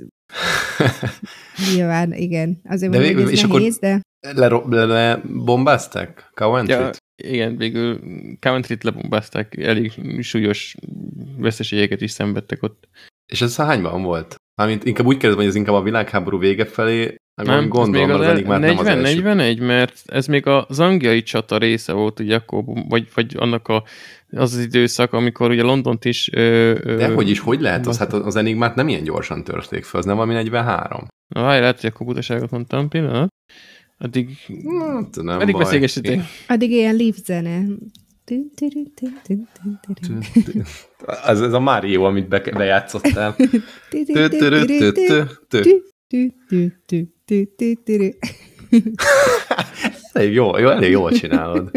B: Nyilván, igen. Azért
A: De
B: mondom, hogy
A: végül-
B: ez
A: és akkor-
B: nehéz, de
A: Le, le, le bombázták? Coventry-t?
C: Ja, igen, végül Coventry-t lebombázták, elég súlyos veszteségeket is szenvedtek ott.
A: És ez hányban volt? Mármint inkább úgy kérdezem, hogy ez inkább a világháború vége felé, nem, gondolom,
C: ez
A: mert az
C: még
A: enigmát nem az
C: 40,
A: első.
C: 41, mert ez még a zangiai csata része volt, ugye akkor, vagy, vagy annak a, az az időszak, amikor ugye Londont is... Ö, ö,
A: De hogy is, hogy lehet az? Hát az enigmát nem ilyen gyorsan törték fel, az nem valami 43.
C: Na, várj, lehet, hogy akkor butaságot mondtam, pillanat. Addig,
A: Hát, nem
C: addig
A: baj.
C: beszélgessetek.
B: addig ilyen lift zene.
A: Ez, ez a Mario, amit be, bejátszottál. elég jó, jó, elég jól csinálod.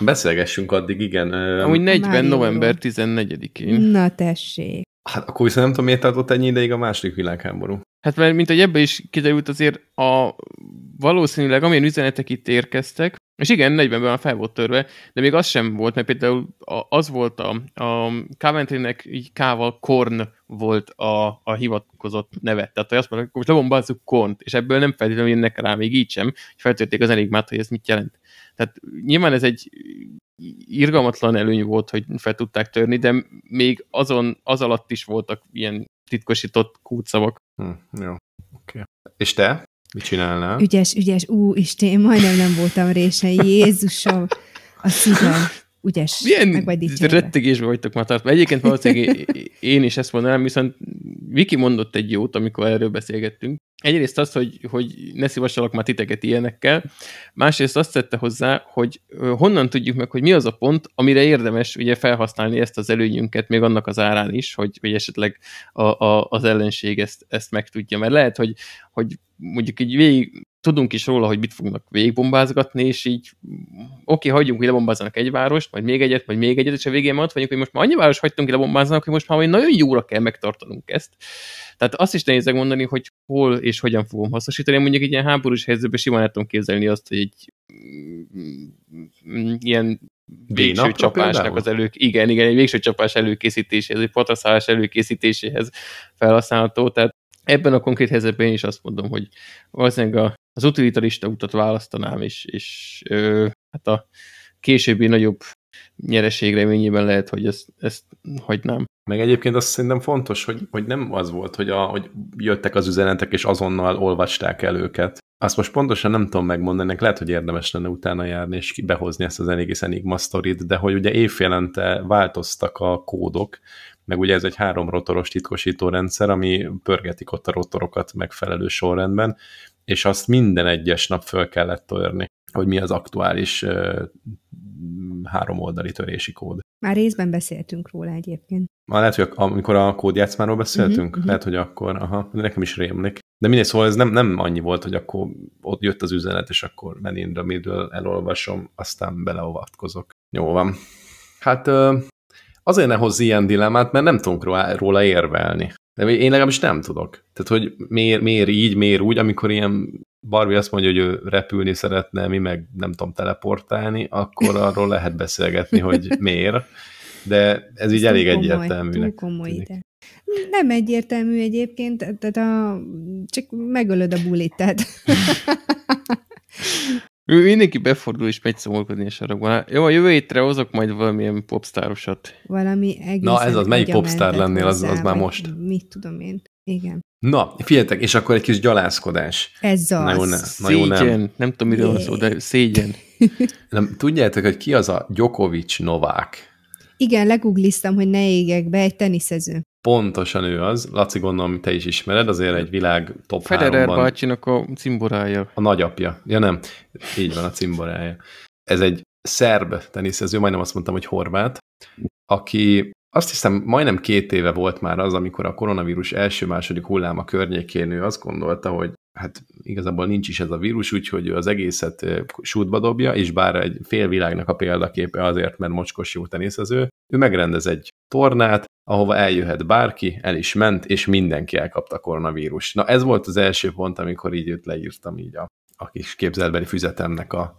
A: Beszélgessünk addig, igen.
C: Amúgy 40.
B: Mario.
C: november 14-én.
B: Na tessék.
A: Hát akkor viszont nem tudom, miért tartott ennyi ideig a második világháború.
C: Hát mert mint hogy ebbe is kiderült azért a valószínűleg amilyen üzenetek itt érkeztek, és igen, 40-ben már fel volt törve, de még az sem volt, mert például az volt a, a Coventrynek így K-val Korn volt a, a hivatkozott neve. Tehát hogy azt mondták, hogy most lebombázzuk Kornt, és ebből nem feltétlenül jönnek rá még így sem, hogy feltörték az enigmát, hogy ez mit jelent. Tehát nyilván ez egy irgalmatlan előny volt, hogy fel tudták törni, de még azon, az alatt is voltak ilyen titkosított kútszavak.
A: Hm, jó, oké. És te? Mit csinálnál?
B: Ügyes, ügyes. Ú, Isten, én majdnem nem voltam rései. Jézusom. A szívem. Ügyes.
C: Milyen
B: Meg vagy dicsérve.
C: rettegésben vagytok már tartva. Egyébként valószínűleg én is ezt mondanám, viszont Viki mondott egy jót, amikor erről beszélgettünk. Egyrészt az, hogy, hogy ne szívassalak már titeket ilyenekkel, másrészt azt tette hozzá, hogy honnan tudjuk meg, hogy mi az a pont, amire érdemes ugye felhasználni ezt az előnyünket, még annak az árán is, hogy, hogy esetleg a, a, az ellenség ezt, ezt megtudja. Mert lehet, hogy, hogy mondjuk így végig tudunk is róla, hogy mit fognak végigbombázgatni, és így oké, hagyjunk, hogy lebombázzanak egy várost, majd még egyet, majd még egyet, és a végén ott vagyunk, hogy most már annyi város hagytunk, hogy lebombázzanak, hogy most már nagyon jóra kell megtartanunk ezt. Tehát azt is nehéz megmondani, hogy hol és hogyan fogom hasznosítani. Mondjuk egy ilyen háborús helyzetben simán el tudom képzelni azt, hogy egy mm, ilyen végső
A: B-napra
C: csapásnak
A: például?
C: az elő, igen, igen, egy végső csapás előkészítéséhez, egy patraszállás előkészítéséhez felhasználható, tehát ebben a konkrét helyzetben én is azt mondom, hogy valószínűleg a, az utilitarista utat választanám, és, és ö, hát a későbbi nagyobb nyereség reményében lehet, hogy ezt, ezt hagynám.
A: Meg egyébként azt szerintem fontos, hogy, hogy nem az volt, hogy, a, hogy jöttek az üzenetek, és azonnal olvasták el őket. Azt most pontosan nem tudom megmondani, lehet, hogy érdemes lenne utána járni, és behozni ezt az egész Enigma sztorit, de hogy ugye évfélente változtak a kódok, meg ugye ez egy három rotoros titkosító rendszer, ami pörgetik ott a rotorokat megfelelő sorrendben, és azt minden egyes nap föl kellett törni, hogy mi az aktuális uh, három oldali törési kód.
B: Már részben beszéltünk róla egyébként.
A: Ma lehet, hogy amikor a kódjátszmáról beszéltünk,
B: Mhm,
A: uh-huh,
B: mhm.
A: lehet, hogy akkor, aha, de nekem is rémlik. De mindegy, szóval ez nem, nem annyi volt, hogy akkor ott jött az üzenet, és akkor menindra midől elolvasom, aztán beleavatkozok. Jó van. Hát azért ne hozz ilyen dilemmát, mert nem tudunk róla érvelni. De én legalábbis nem tudok. Tehát, hogy miért, miért így, miért úgy, amikor ilyen Barbie azt mondja, hogy ő repülni szeretne, mi meg nem tudom teleportálni, akkor arról lehet beszélgetni, hogy miért. De ez így
B: Ez
A: elég
B: komoly,
A: egyértelműnek.
B: Túl komoly ide. Nem egyértelmű egyébként, tehát a, csak megölöd a bulit, tehát
C: mindenki befordul és megy szomorkodni a sarokban. Jó, a jövő hétre hozok majd valamilyen popstárosat.
B: valami egészen
A: Na, ez az, melyik popstar lennél, az- az
B: hozzá,
A: már most.
B: Mit tudom én. Igen.
A: Na, figyeljetek, és akkor egy kis gyalázkodás.
B: Ez az.
A: Na jó, ne. Na jó, nem.
C: Szégyen. Nem tudom, miről van szó, de szégyen.
A: nem. Tudjátok, hogy ki az a Djokovic Novák?
B: Igen, legugliztam, hogy ne égek be, egy teniszező.
A: Pontosan ő az. Laci, gondolom, te is ismered, azért egy világ top
C: Federer
A: 3-ban
C: bácsinak a cimborája.
A: a nagyapja. Ja nem, így van a cimborája. Ez egy szerb teniszező, majdnem azt mondtam, hogy horvát, aki azt hiszem majdnem két éve volt már az, amikor a koronavírus első-második hulláma környékén ő azt gondolta, hogy hát igazából nincs is ez a vírus, úgyhogy ő az egészet sútba dobja, és bár egy fél világnak a példaképe azért, mert mocskos jó teniszező, ő megrendez egy tornát, ahova eljöhet bárki, el is ment, és mindenki elkapta a koronavírus. Na ez volt az első pont, amikor így őt leírtam így a, a kis képzelbeli füzetemnek a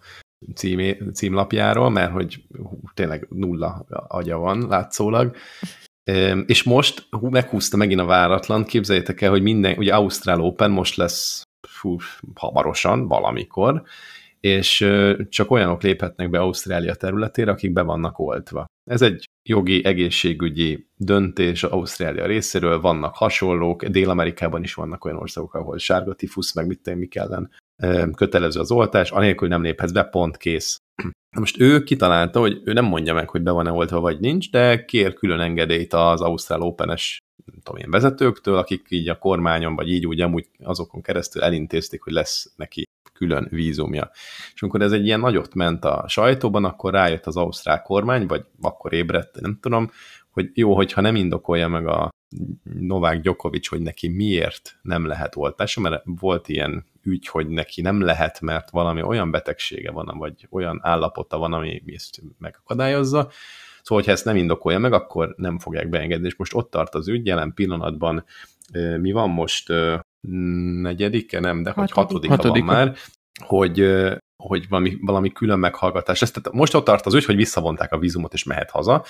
A: címé, címlapjáról, mert hogy hú, tényleg nulla agya van látszólag. És most hú, meghúzta megint a váratlan, képzeljétek el, hogy minden, ugye Ausztrál Open most lesz fú, hamarosan, valamikor, és csak olyanok léphetnek be Ausztrália területére, akik be vannak oltva. Ez egy jogi, egészségügyi döntés Ausztrália részéről, vannak hasonlók, Dél-Amerikában is vannak olyan országok, ahol sárga tifusz, meg mit mi ellen kötelező az oltás, anélkül nem léphetsz be, pont kész. Most ő kitalálta, hogy ő nem mondja meg, hogy be van-e oltva vagy nincs, de kér külön engedélyt az Ausztrál Open-es nem tudom én, vezetőktől, akik így a kormányon, vagy így úgy amúgy azokon keresztül elintézték, hogy lesz neki külön vízumja. És amikor ez egy ilyen nagyot ment a sajtóban, akkor rájött az ausztrál kormány, vagy akkor ébredt, nem tudom, hogy jó, hogyha nem indokolja meg a Novák Gyokovics, hogy neki miért nem lehet oltása, mert volt ilyen ügy, hogy neki nem lehet, mert valami olyan betegsége van, vagy olyan állapota van, ami ezt megakadályozza. Szóval, hogyha ezt nem indokolja meg, akkor nem fogják beengedni. És most ott tart az ügy, jelen pillanatban mi van most negyedike, nem, de hogy hatodika, hatodika van már, hogy, hogy valami, valami külön meghallgatás. Ezt, tehát most ott tart az ügy, hogy visszavonták a vízumot, és mehet haza,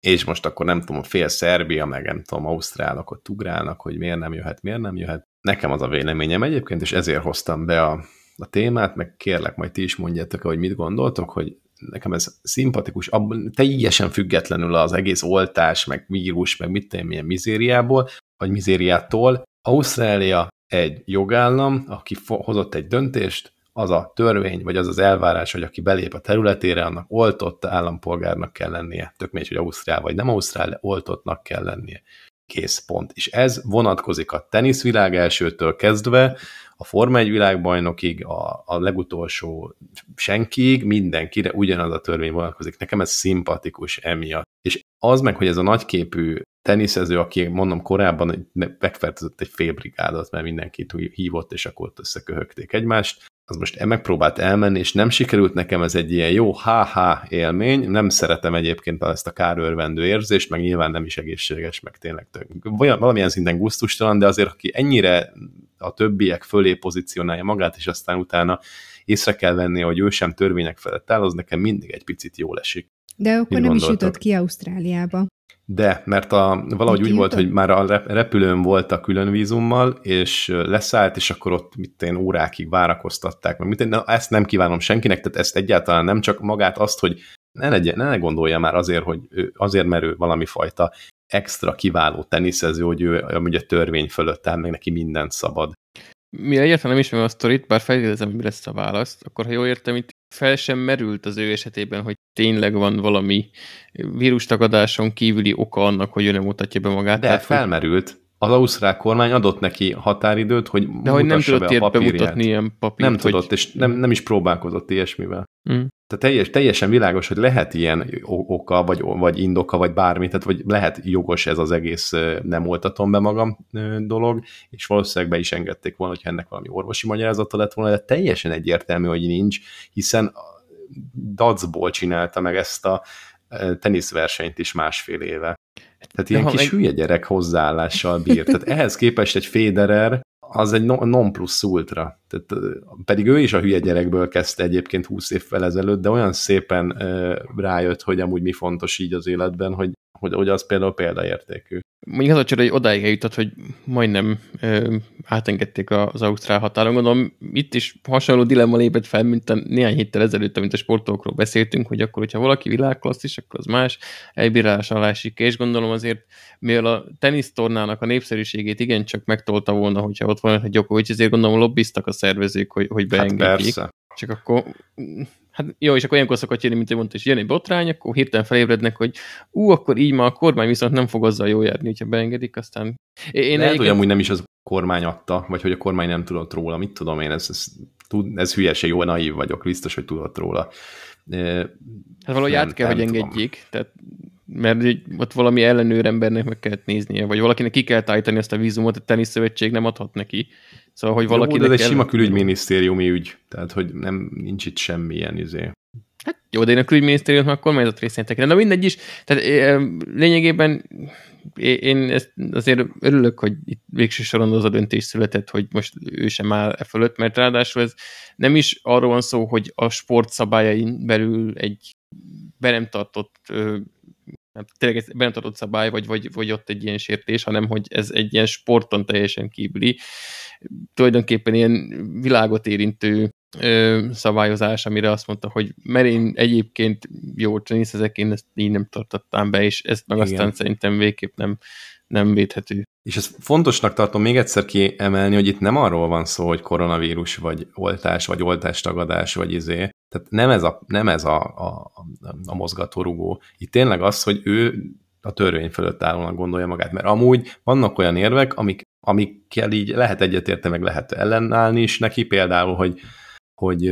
A: és most akkor nem tudom, fél Szerbia, meg nem tudom, Ausztrálok ott ugrálnak, hogy miért nem jöhet, miért nem jöhet. Nekem az a véleményem egyébként, és ezért hoztam be a, a témát, meg kérlek, majd ti is mondjátok, hogy mit gondoltok, hogy nekem ez szimpatikus, abban teljesen függetlenül az egész oltás, meg vírus, meg mit tenni, milyen mizériából, vagy mizériától. Ausztrália egy jogállam, aki hozott egy döntést, az a törvény, vagy az az elvárás, hogy aki belép a területére, annak oltott állampolgárnak kell lennie. Tök mindegy, hogy Ausztrál vagy nem Ausztrál, de oltottnak kell lennie. Kész pont. És ez vonatkozik a teniszvilág elsőtől kezdve, a Forma 1 világbajnokig, a, a legutolsó senkiig, mindenkire ugyanaz a törvény vonatkozik. Nekem ez szimpatikus emiatt. És az meg, hogy ez a nagyképű teniszező, aki mondom korábban megfertőzött egy félbrigádot, mert mindenkit hívott, és akkor ott összeköhögték egymást, az most megpróbált elmenni, és nem sikerült nekem ez egy ilyen jó ha-ha élmény, nem szeretem egyébként ezt a kárőrvendő érzést, meg nyilván nem is egészséges, meg tényleg tök, valamilyen szinten gusztustalan, de azért aki ennyire a többiek fölé pozícionálja magát, és aztán utána észre kell venni, hogy ő sem törvények felett áll, az nekem mindig egy picit jól esik.
B: De akkor Mit nem gondoltok? is jutott ki Ausztráliába.
A: De, mert a, valahogy úgy volt, hogy már a repülőn volt a külön vízummal, és leszállt, és akkor ott mit én órákig várakoztatták, meg. Mit én, na, ezt nem kívánom senkinek, tehát ezt egyáltalán nem csak magát azt, hogy ne, legyen, ne gondolja már azért, hogy ő, azért, mert ő valami fajta extra kiváló teniszező, hogy ő amúgy a törvény fölött áll, meg neki mindent szabad.
C: Mi egyáltalán nem ismerem a sztorit, bár feltételezem, hogy mi lesz a választ, akkor ha jól értem, itt fel sem merült az ő esetében, hogy tényleg van valami vírustagadáson kívüli oka annak, hogy ő nem mutatja be magát.
A: De Tehát, felmerült. Az ausztrál kormány adott neki határidőt, hogy
C: De hogy nem tudott be ilyet bemutatni ilyen papírt.
A: Nem hogy... tudott, és nem, nem is próbálkozott ilyesmivel. Mm. Tehát teljes, teljesen világos, hogy lehet ilyen oka, vagy, vagy indoka, vagy bármi, tehát vagy lehet jogos ez az egész nem oltatom be magam dolog, és valószínűleg be is engedték volna, hogyha ennek valami orvosi magyarázata lett volna, de teljesen egyértelmű, hogy nincs, hiszen dacból csinálta meg ezt a teniszversenyt is másfél éve. Tehát ilyen kis meg... hülye gyerek hozzáállással bír. Tehát ehhez képest egy Federer az egy non plus ultra. Tehát, pedig ő is a hülye gyerekből kezdte egyébként 20 évvel ezelőtt, de olyan szépen rájött, hogy amúgy mi fontos így az életben, hogy, hogy, hogy az például példaértékű.
C: Mondjuk az a csoda, hogy odáig eljutott, hogy majdnem ö, átengedték az ausztrál határon. Gondolom, itt is hasonló dilemma lépett fel, mint a néhány héttel ezelőtt, amit a sportolókról beszéltünk, hogy akkor, hogyha valaki világklasszis, akkor az más elbírálás alá esik, és gondolom azért, mivel a tenisztornának a népszerűségét igencsak megtolta volna, hogyha ott van egy Djokovic, ezért gondolom lobbiztak a szervezők, hogy, hogy hát beengedjék. Hát Csak akkor Hát jó, és akkor olyankor szokott jönni, mint mondta, és jön egy botrány, akkor hirtelen felébrednek, hogy ú, akkor így ma a kormány viszont nem fog azzal jó járni, hogyha beengedik, aztán...
A: Én Lehet, egyébként... hogy amúgy nem is az kormány adta, vagy hogy a kormány nem tudott róla, mit tudom én, ez, ez, tud, ez hülyeség, jó, naív vagyok, biztos, hogy tudott róla.
C: Hát valahogy át kell, hogy engedjék, tehát mert ott valami ellenőr embernek meg kellett néznie, vagy valakinek ki kell állítani ezt a vízumot, a teniszszövetség nem adhat neki. Szóval, hogy valaki.
A: Jó, de ez egy sima külügyminisztériumi ügy, tehát hogy nem, nincs itt semmilyen izé.
C: Hát jó, de én a külügyminisztériumot már kormányzat részén tekintem. De mindegy is, tehát lényegében én ezt azért örülök, hogy itt végső soron az a döntés született, hogy most ő sem áll e fölött, mert ráadásul ez nem is arról van szó, hogy a sport szabályain belül egy be nem tartott tényleg egy bentartott szabály, vagy, vagy, vagy ott egy ilyen sértés, hanem hogy ez egy ilyen sporton teljesen kívüli, tulajdonképpen ilyen világot érintő ö, szabályozás, amire azt mondta, hogy mert én egyébként jó ezek én ezt így nem tartottam be, és ezt meg Igen. aztán szerintem végképp nem, nem védhető.
A: És ezt fontosnak tartom még egyszer kiemelni, hogy itt nem arról van szó, hogy koronavírus, vagy oltás, vagy oltástagadás, vagy izé. Tehát nem ez a, nem ez a, a, a mozgatórugó. Itt tényleg az, hogy ő a törvény fölött állónak gondolja magát, mert amúgy vannak olyan érvek, amik, amikkel így lehet egyetérteni, meg lehet ellenállni is neki, például, hogy hogy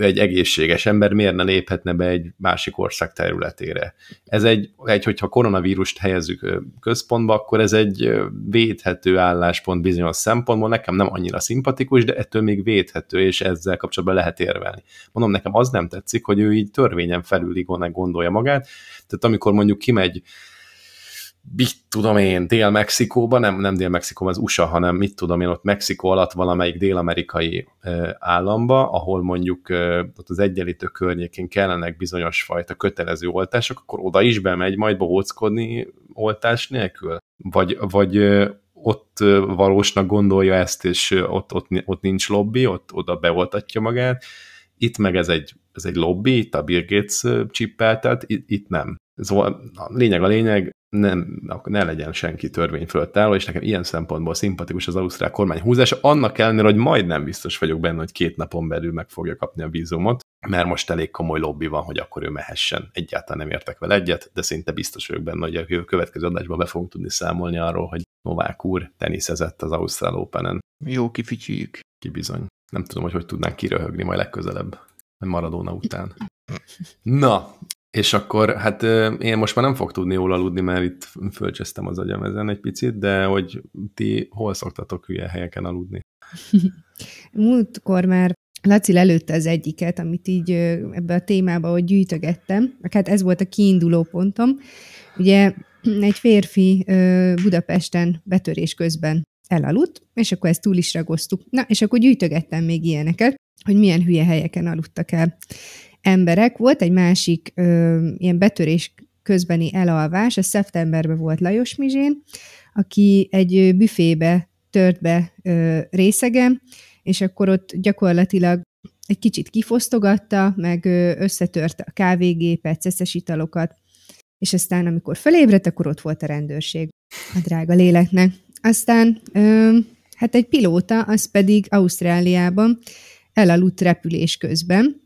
A: egy egészséges ember miért ne léphetne be egy másik ország területére. Ez egy, egy hogyha koronavírust helyezzük központba, akkor ez egy védhető álláspont bizonyos szempontból, nekem nem annyira szimpatikus, de ettől még védhető, és ezzel kapcsolatban lehet érvelni. Mondom, nekem az nem tetszik, hogy ő így törvényen felül gondolja magát, tehát amikor mondjuk kimegy mit tudom én, Dél-Mexikóban, nem, nem Dél-Mexikóban, az USA, hanem mit tudom én, ott Mexikó alatt valamelyik dél-amerikai államba, ahol mondjuk ott az egyenlítő környékén kellenek bizonyos fajta kötelező oltások, akkor oda is bemegy majd bohóckodni oltás nélkül? Vagy, vagy ott valósnak gondolja ezt, és ott, ott, ott nincs lobby, ott oda beoltatja magát. Itt meg ez egy, ez egy lobby, itt a Bill Gates csippeltet, itt, itt nem. Szóval a lényeg a lényeg, nem, ne legyen senki törvény fölött álló, és nekem ilyen szempontból szimpatikus az ausztrál kormány húzása, annak ellenére, hogy majdnem biztos vagyok benne, hogy két napon belül meg fogja kapni a vízumot, mert most elég komoly lobby van, hogy akkor ő mehessen. Egyáltalán nem értek vele egyet, de szinte biztos vagyok benne, hogy a következő adásban be fogunk tudni számolni arról, hogy Novák úr teniszezett az Ausztrál Open-en.
C: Jó, kificsüljük.
A: Ki bizony. Nem tudom, hogy hogy tudnánk kiröhögni majd legközelebb, Maradona után. Na, és akkor, hát én most már nem fog tudni jól aludni, mert itt fölcsesztem az agyam ezen egy picit, de hogy ti hol szoktatok hülye helyeken aludni?
B: Múltkor már Laci lelőtte az egyiket, amit így ebbe a témába, hogy gyűjtögettem. Hát ez volt a kiinduló pontom. Ugye egy férfi Budapesten betörés közben elaludt, és akkor ezt túl is ragoztuk. Na, és akkor gyűjtögettem még ilyeneket, hogy milyen hülye helyeken aludtak el emberek. Volt egy másik ö, ilyen betörés közbeni elalvás, a szeptemberben volt Lajos Mizsén, aki egy büfébe tört be ö, részegen, és akkor ott gyakorlatilag egy kicsit kifosztogatta, meg összetörte a kávégépet, szeszes italokat, és aztán, amikor felébredt, akkor ott volt a rendőrség a drága léleknek. Aztán ö, hát egy pilóta, az pedig Ausztráliában elaludt repülés közben,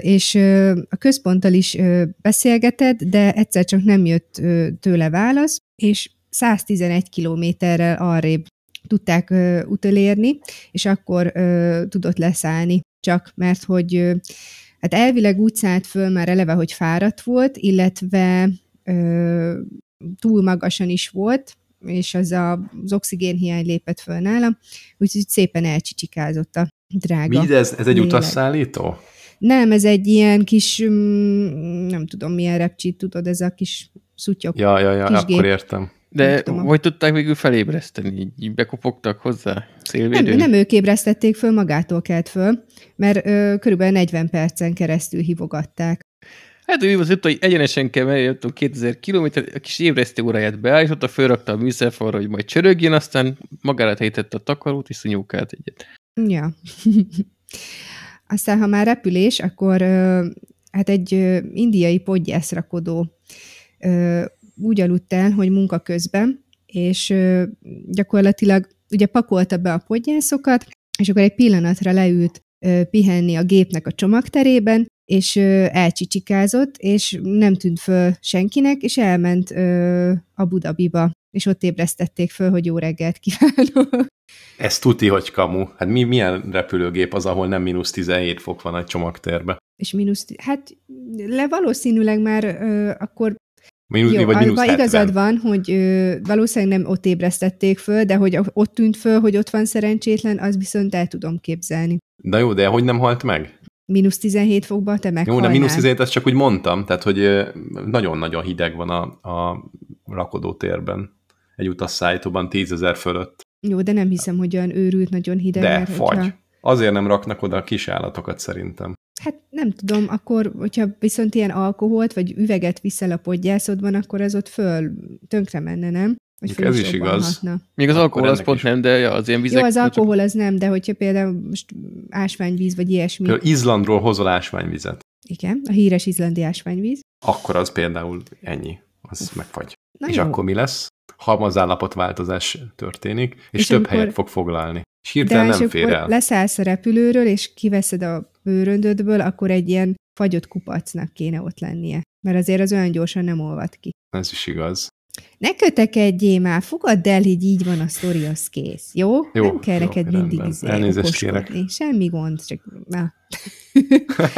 B: és a központtal is beszélgetett, de egyszer csak nem jött tőle válasz, és 111 kilométerrel arrébb tudták utolérni, és akkor tudott leszállni, csak mert hogy hát elvileg úgy szállt föl már eleve, hogy fáradt volt, illetve túl magasan is volt, és az a, az oxigénhiány lépett föl nála, úgyhogy szépen elcsicsikázott a drága.
A: Mi, ez, ez egy utasszállító?
B: Nem, ez egy ilyen kis, mm, nem tudom milyen repcsit, tudod, ez a kis szutyok.
A: Ja, ja, ja, akkor gép. értem.
C: De hogy tudták végül felébreszteni? Így bekopogtak hozzá szélvédőn?
B: Nem, nem ők ébresztették föl, magától kelt föl, mert ö, körülbelül 40 percen keresztül hívogatták.
C: Hát ő az hogy egyenesen kell menni, 2000 km, a kis ébresztő óráját beállította, fölrakta a műszerfalra, hogy majd csörögjön, aztán magára helyítette a takarót, és szúnyókált egyet.
B: Ja. Aztán, ha már repülés, akkor hát egy indiai podgyászrakodó úgy aludt el, hogy munka közben, és gyakorlatilag ugye pakolta be a podgyászokat, és akkor egy pillanatra leült pihenni a gépnek a csomagterében, és elcsicsikázott, és nem tűnt föl senkinek, és elment a Budabiba, és ott ébresztették föl, hogy jó reggelt kívánok.
A: Ez tuti, hogy kamu. Hát mi, milyen repülőgép az, ahol nem mínusz 17 fok van egy csomagtérbe?
B: És mínusz, hát le valószínűleg már ö, akkor
A: Mínusz, Jó, vagy mínusz 70.
B: igazad van, hogy ö, valószínűleg nem ott ébresztették föl, de hogy ott tűnt föl, hogy ott van szerencsétlen, az viszont el tudom képzelni.
A: De jó, de hogy nem halt meg?
B: Mínusz 17 fokba te meghalnál.
A: Jó, de mínusz 17, ezt csak úgy mondtam, tehát hogy nagyon-nagyon hideg van a, a rakodótérben. Egy utasszállítóban 10 ezer fölött.
B: Jó, de nem hiszem, hogy olyan őrült, nagyon hideg.
A: De, fagy. Hogyha... Azért nem raknak oda a kis állatokat szerintem.
B: Hát nem tudom, akkor, hogyha viszont ilyen alkoholt, vagy üveget viszel a podgyászodban, akkor az ott föl tönkre menne, nem?
A: Vagy ez is igaz.
C: Még az alkohol az pont is. nem, de az ilyen vizek...
B: Jó, az alkohol az nem, de hogyha például most ásványvíz, vagy ilyesmi. Például
A: Izlandról hozol ásványvizet.
B: Igen, a híres izlandi ásványvíz.
A: Akkor az például ennyi, az megfagy. Na És jó. akkor mi lesz? halmazállapotváltozás történik, és, és több amikor... helyet fog foglalni. És hirtelen nem fér el.
B: leszállsz a repülőről, és kiveszed a bőröndödből, akkor egy ilyen fagyott kupacnak kéne ott lennie. Mert azért az olyan gyorsan nem olvad ki.
A: Ez is igaz.
B: Ne kötekedjél már, fogadd el, hogy így van a sztori, az kész. Jó?
A: Jó,
B: nem kell
A: jó,
B: neked mindig izé
A: Elnézést kérek.
B: Semmi gond, csak na.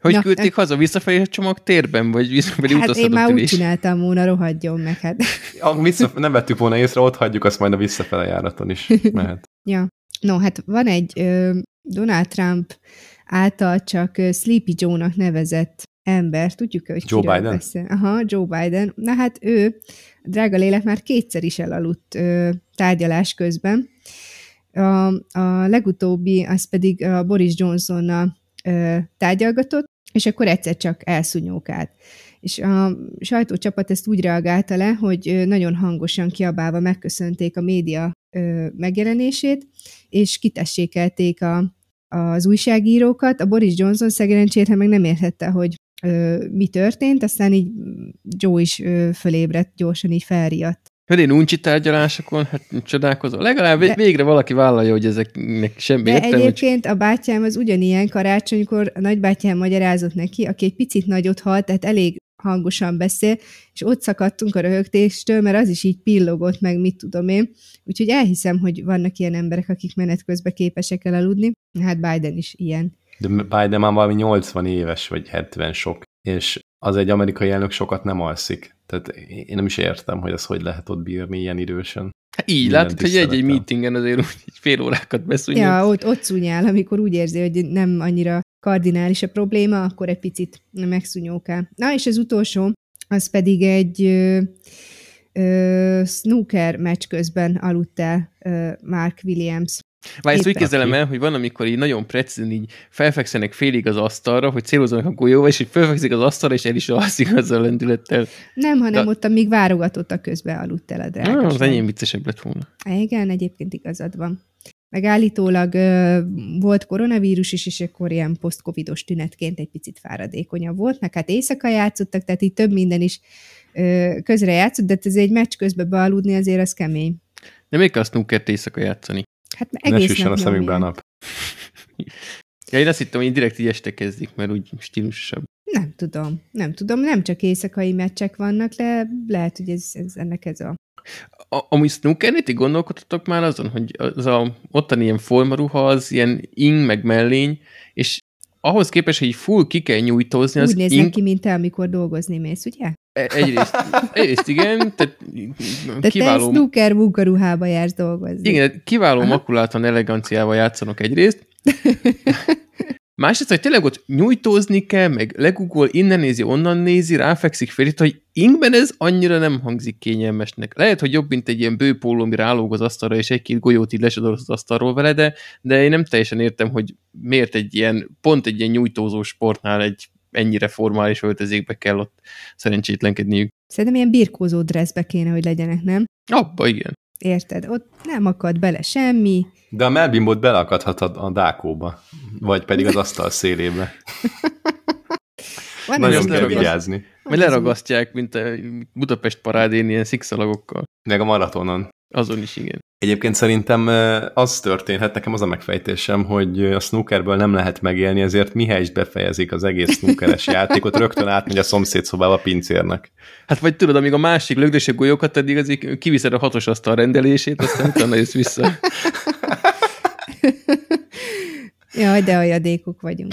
C: Hogy
B: Na,
C: küldték haza? Visszafelé a csomag térben? Vagy visszafelé
B: Hát én már úgy
C: ülés?
B: csináltam volna, rohadjon meg. Hát.
A: Ah, vissza, nem vettük volna észre, ott hagyjuk, azt majd a visszafele járaton is mehet.
B: Ja. No, hát van egy ö, Donald Trump által csak ö, Sleepy Joe-nak nevezett ember, tudjuk, hogy
A: Joe Biden?
B: Beszél. Aha, Joe Biden. Na hát ő, drága lélek már kétszer is elaludt ö, tárgyalás közben. A, a legutóbbi, az pedig a Boris Johnsonnal ö, tárgyalgatott, és akkor egyszer csak elszúnyókált. És a sajtócsapat ezt úgy reagálta le, hogy nagyon hangosan kiabálva megköszönték a média ö, megjelenését, és kitessékelték a, az újságírókat. A Boris Johnson szerencsére meg nem értette, hogy mi történt, aztán így Joe is fölébredt, gyorsan így felriadt.
C: Mert én uncsi tárgyalásokon, hát csodálkozom. Legalább
B: De-
C: végre valaki vállalja, hogy ezeknek semmi
B: De
C: értelme. csak-
B: egyébként a bátyám az ugyanilyen karácsonykor a nagybátyám magyarázott neki, aki egy picit nagyot halt, tehát elég hangosan beszél, és ott szakadtunk a röhögtéstől, mert az is így pillogott meg, mit tudom én. Úgyhogy elhiszem, hogy vannak ilyen emberek, akik menet közben képesek elaludni. Hát Biden is ilyen.
A: De Biden már valami 80 éves, vagy 70 sok, és az egy amerikai elnök sokat nem alszik. Tehát én nem is értem, hogy az hogy lehet ott bírni ilyen idősen.
C: Hát így látod, hogy egy-egy meetingen azért úgy fél órákat beszúnyog.
B: Ja, ott, ott szúnyál, amikor úgy érzi, hogy nem annyira kardinális a probléma, akkor egy picit megszúnyókál. Na, és az utolsó, az pedig egy ö, ö, snooker meccs közben aludt el ö, Mark Williams.
C: Várj, ezt úgy képzelem el, hogy van, amikor így nagyon precízen így felfekszenek félig az asztalra, hogy célozzanak a golyóval, és így felfekszik az asztalra, és el is alszik azzal a lendülettel.
B: Nem, hanem
C: De-
B: ott, amíg válogatott a közben aludt el a
C: Ah,
B: drága.
C: az enyém viccesebb lett volna.
B: Igen, egyébként igazad van. Meg állítólag ö, volt koronavírus is, és akkor ilyen posztcovidos tünetként egy picit fáradékonyabb volt, meg hát éjszaka játszottak, tehát így több minden is ö, közre játszott, de hát ez egy meccs közben bealudni azért az kemény.
C: De még kell a snookert éjszaka játszani.
B: Hát
A: Ne
B: egész
A: süssen a
B: nap
A: szemünkbe a nap.
C: Ja, én azt hittem, hogy direkt így este kezdik, mert úgy stílusosabb.
B: Nem tudom, nem tudom, nem csak éjszakai meccsek vannak, le, lehet, hogy ez, ez ennek ez a...
C: A, amúgy snookernél ti gondolkodtatok már azon, hogy az a ottani ilyen formaruha az ilyen ing meg mellény, és ahhoz képest, hogy full ki kell nyújtózni, az
B: Úgy néznek
C: ing,
B: ki, mint te, amikor dolgozni mész, ugye?
C: e- egyrészt, egyrészt igen, tehát
B: De te
C: kiváló,
B: snooker munkaruhába jársz dolgozni.
C: igen, kiváló
B: Aha.
C: makulátlan eleganciával játszanak egyrészt, Másrészt, hogy tényleg ott nyújtózni kell, meg legugol, innen nézi, onnan nézi, ráfekszik fel, hogy ingben ez annyira nem hangzik kényelmesnek. Lehet, hogy jobb, mint egy ilyen bőpóló, ami rálóg az asztalra, és egy-két golyót így lesodorsz az asztalról vele, de, de én nem teljesen értem, hogy miért egy ilyen, pont egy ilyen nyújtózó sportnál egy ennyire formális öltözékbe kell ott szerencsétlenkedniük.
B: Szerintem ilyen birkózó dresszbe kéne, hogy legyenek, nem?
C: Abba, igen.
B: Érted? Ott nem akad bele semmi.
A: De a melbimbot belakadhat a, a dákóba, vagy pedig az asztal szélébe.
B: Van
A: Nagyon kell vigyázni.
C: Vagy leragasztják, mint a Budapest parádén ilyen szikszalagokkal.
A: Meg a maratonon.
C: Azon is, igen.
A: Egyébként szerintem az történhet, nekem az a megfejtésem, hogy a snookerből nem lehet megélni, ezért mihelyest befejezik az egész snookeres játékot, rögtön átmegy a szomszéd szobába a pincérnek.
C: Hát vagy tudod, amíg a másik lögdös a golyókat, addig azért kiviszed a hatos asztal rendelését, aztán utána jössz vissza.
B: Jaj, de aljadékok vagyunk.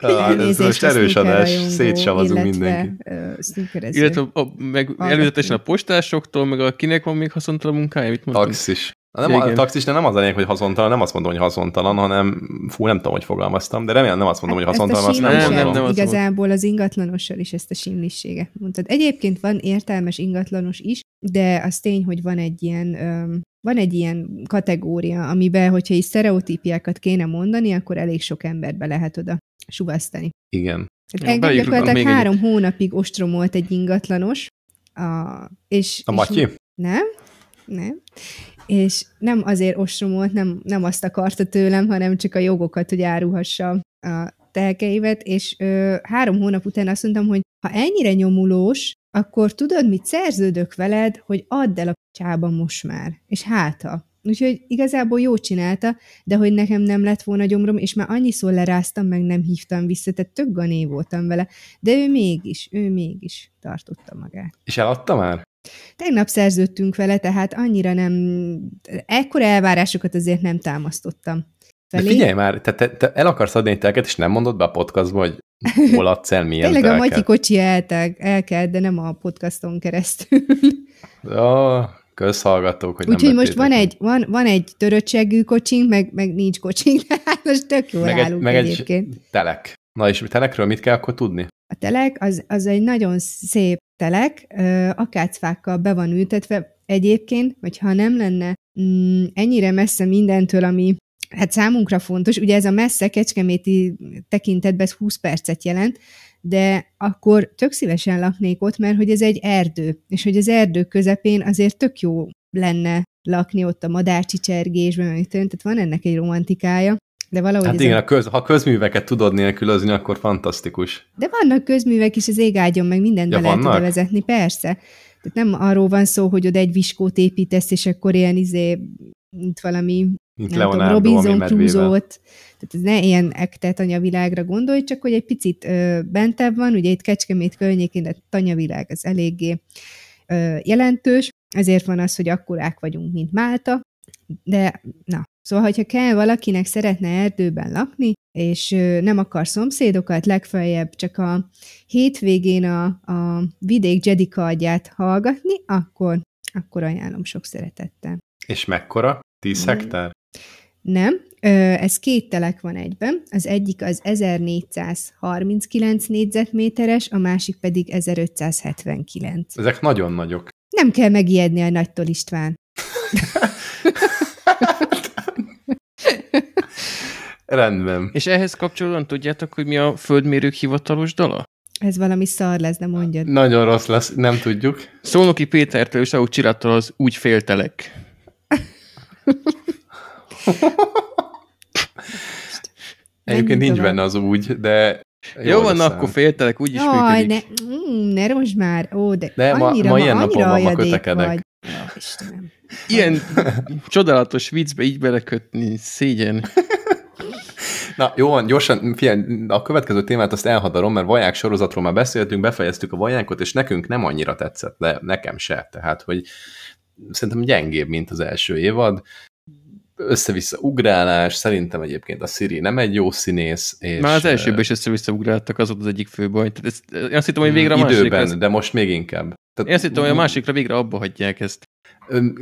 A: Ez
B: Elnézést
A: most
B: a
A: erős adás, szétsavazunk mindenki.
B: ö, snookerező.
C: Illetve a, meg
B: Hallgatunk.
C: előzetesen a postásoktól, meg a kinek van még haszontalan munkája, mit mondtam?
A: Taxis. Nem a
C: Igen.
A: taxis, de nem az a lényeg, hogy haszontalan, nem azt mondom, hogy haszontalan, hanem fú, nem tudom, hogy fogalmaztam, de remélem nem azt mondom, hogy
B: Hát
A: haszontalan, azt
B: a
A: nem,
C: Nem, nem, nem. az
B: Igazából az ingatlanossal is ezt a simlisséget mondtad. Egyébként van értelmes ingatlanos is, de az tény, hogy van egy ilyen, öm, van egy ilyen kategória, amiben, hogyha is sztereotípiákat kéne mondani, akkor elég sok embert be lehet oda suvasztani.
A: Igen.
B: Hát
C: Ja,
B: engem gyakorlatilag három hónapig ostromolt egy ingatlanos, a, és,
A: A
B: és
A: Matyi?
B: nem, nem. És nem azért ostromolt, nem, nem azt akarta tőlem, hanem csak a jogokat, hogy árulhassa a telkeimet, és ö, három hónap után azt mondtam, hogy ha ennyire nyomulós, akkor tudod, mit szerződök veled, hogy add el a csába most már. És háta. Úgyhogy igazából jó csinálta, de hogy nekem nem lett volna gyomrom, és már annyiszor leráztam, meg nem hívtam vissza, tehát tök gané voltam vele, de ő mégis, ő mégis tartotta magát.
A: És eladta már?
B: Tegnap szerződtünk vele, tehát annyira nem, ekkora elvárásokat azért nem támasztottam.
A: Felé. De figyelj már, te, te, te el akarsz adni egy telket, és nem mondod be a podcastba, hogy hol adsz el, milyen
B: Tényleg telket. a Matyi kocsi elteg, elkelt, de nem a podcaston keresztül.
A: Ja, közhallgatók, hogy
B: Úgyhogy most van egy, van, van egy töröttségű kocsink, meg, meg nincs kocsink, hát most tök jól meg állunk egy, meg egyébként.
A: egy telek. Na és telekről mit kell akkor tudni?
B: A telek az, az egy nagyon szép telek, akácfákkal be van ültetve egyébként, hogyha nem lenne mm, ennyire messze mindentől, ami hát számunkra fontos, ugye ez a messze kecskeméti tekintetben ez 20 percet jelent, de akkor tök szívesen laknék ott, mert hogy ez egy erdő, és hogy az erdő közepén azért tök jó lenne lakni ott a madárcsicsergésben, tehát van ennek egy romantikája. De valahogy
A: hát igen, a... köz, ha közműveket tudod nélkülözni, akkor fantasztikus.
B: De vannak közművek is az égágyon, meg mindent ja, be lehet oda vezetni, persze. Tehát nem arról van szó, hogy oda egy viskót építesz, és akkor ilyen izé, mint valami
A: mint nem Leonardo, tudom, Robinson Crusoe-t,
B: tehát ez ne ilyen ekte tanyavilágra gondolj, csak hogy egy picit ö, bentebb van, ugye itt Kecskemét környékén, de tanyavilág az eléggé ö, jelentős, ezért van az, hogy akkorák vagyunk, mint Málta, de na, Szóval, hogyha kell valakinek szeretne erdőben lakni, és nem akar szomszédokat, legfeljebb csak a hétvégén a, a vidék Jedi kardját hallgatni, akkor, akkor ajánlom sok szeretettel.
A: És mekkora? 10 hektár?
B: Nem, ez két telek van egyben. Az egyik az 1439 négyzetméteres, a másik pedig 1579.
A: Ezek nagyon nagyok.
B: Nem kell megijedni a nagytól István.
A: Rendben.
C: És ehhez kapcsolódóan tudjátok, hogy mi a földmérők hivatalos dala?
B: Ez valami szar lesz, de mondjad.
A: Nagyon rossz lesz, nem tudjuk.
C: Szónoki Pétertől és Ahú Csirattól az úgy féltelek.
A: Egyébként nincs benne az úgy, de
C: jó, jó van, szám. akkor féltelek, úgy is Jaj,
B: ne, mm, ne most már, ó, de,
A: de annyira, ma, ma ilyen napon van, ma kötekedek. Vagy.
C: Istenem. Ilyen csodálatos viccbe így belekötni, szégyen.
A: Na, jó van, gyorsan, figyelj, a következő témát azt elhadarom, mert vaják sorozatról már beszéltünk, befejeztük a vajánkot, és nekünk nem annyira tetszett, de nekem se. Tehát, hogy szerintem gyengébb, mint az első évad össze-vissza ugrálás, szerintem egyébként a Siri nem egy jó színész. És
C: Már az elsőben is össze-vissza ugráltak, az volt az egyik fő baj. Tehát ezt, én azt hittem, hogy végre a
A: Időben, másikra... de most még inkább.
C: Tehát, én azt hittem, hogy a másikra végre abba hagyják ezt.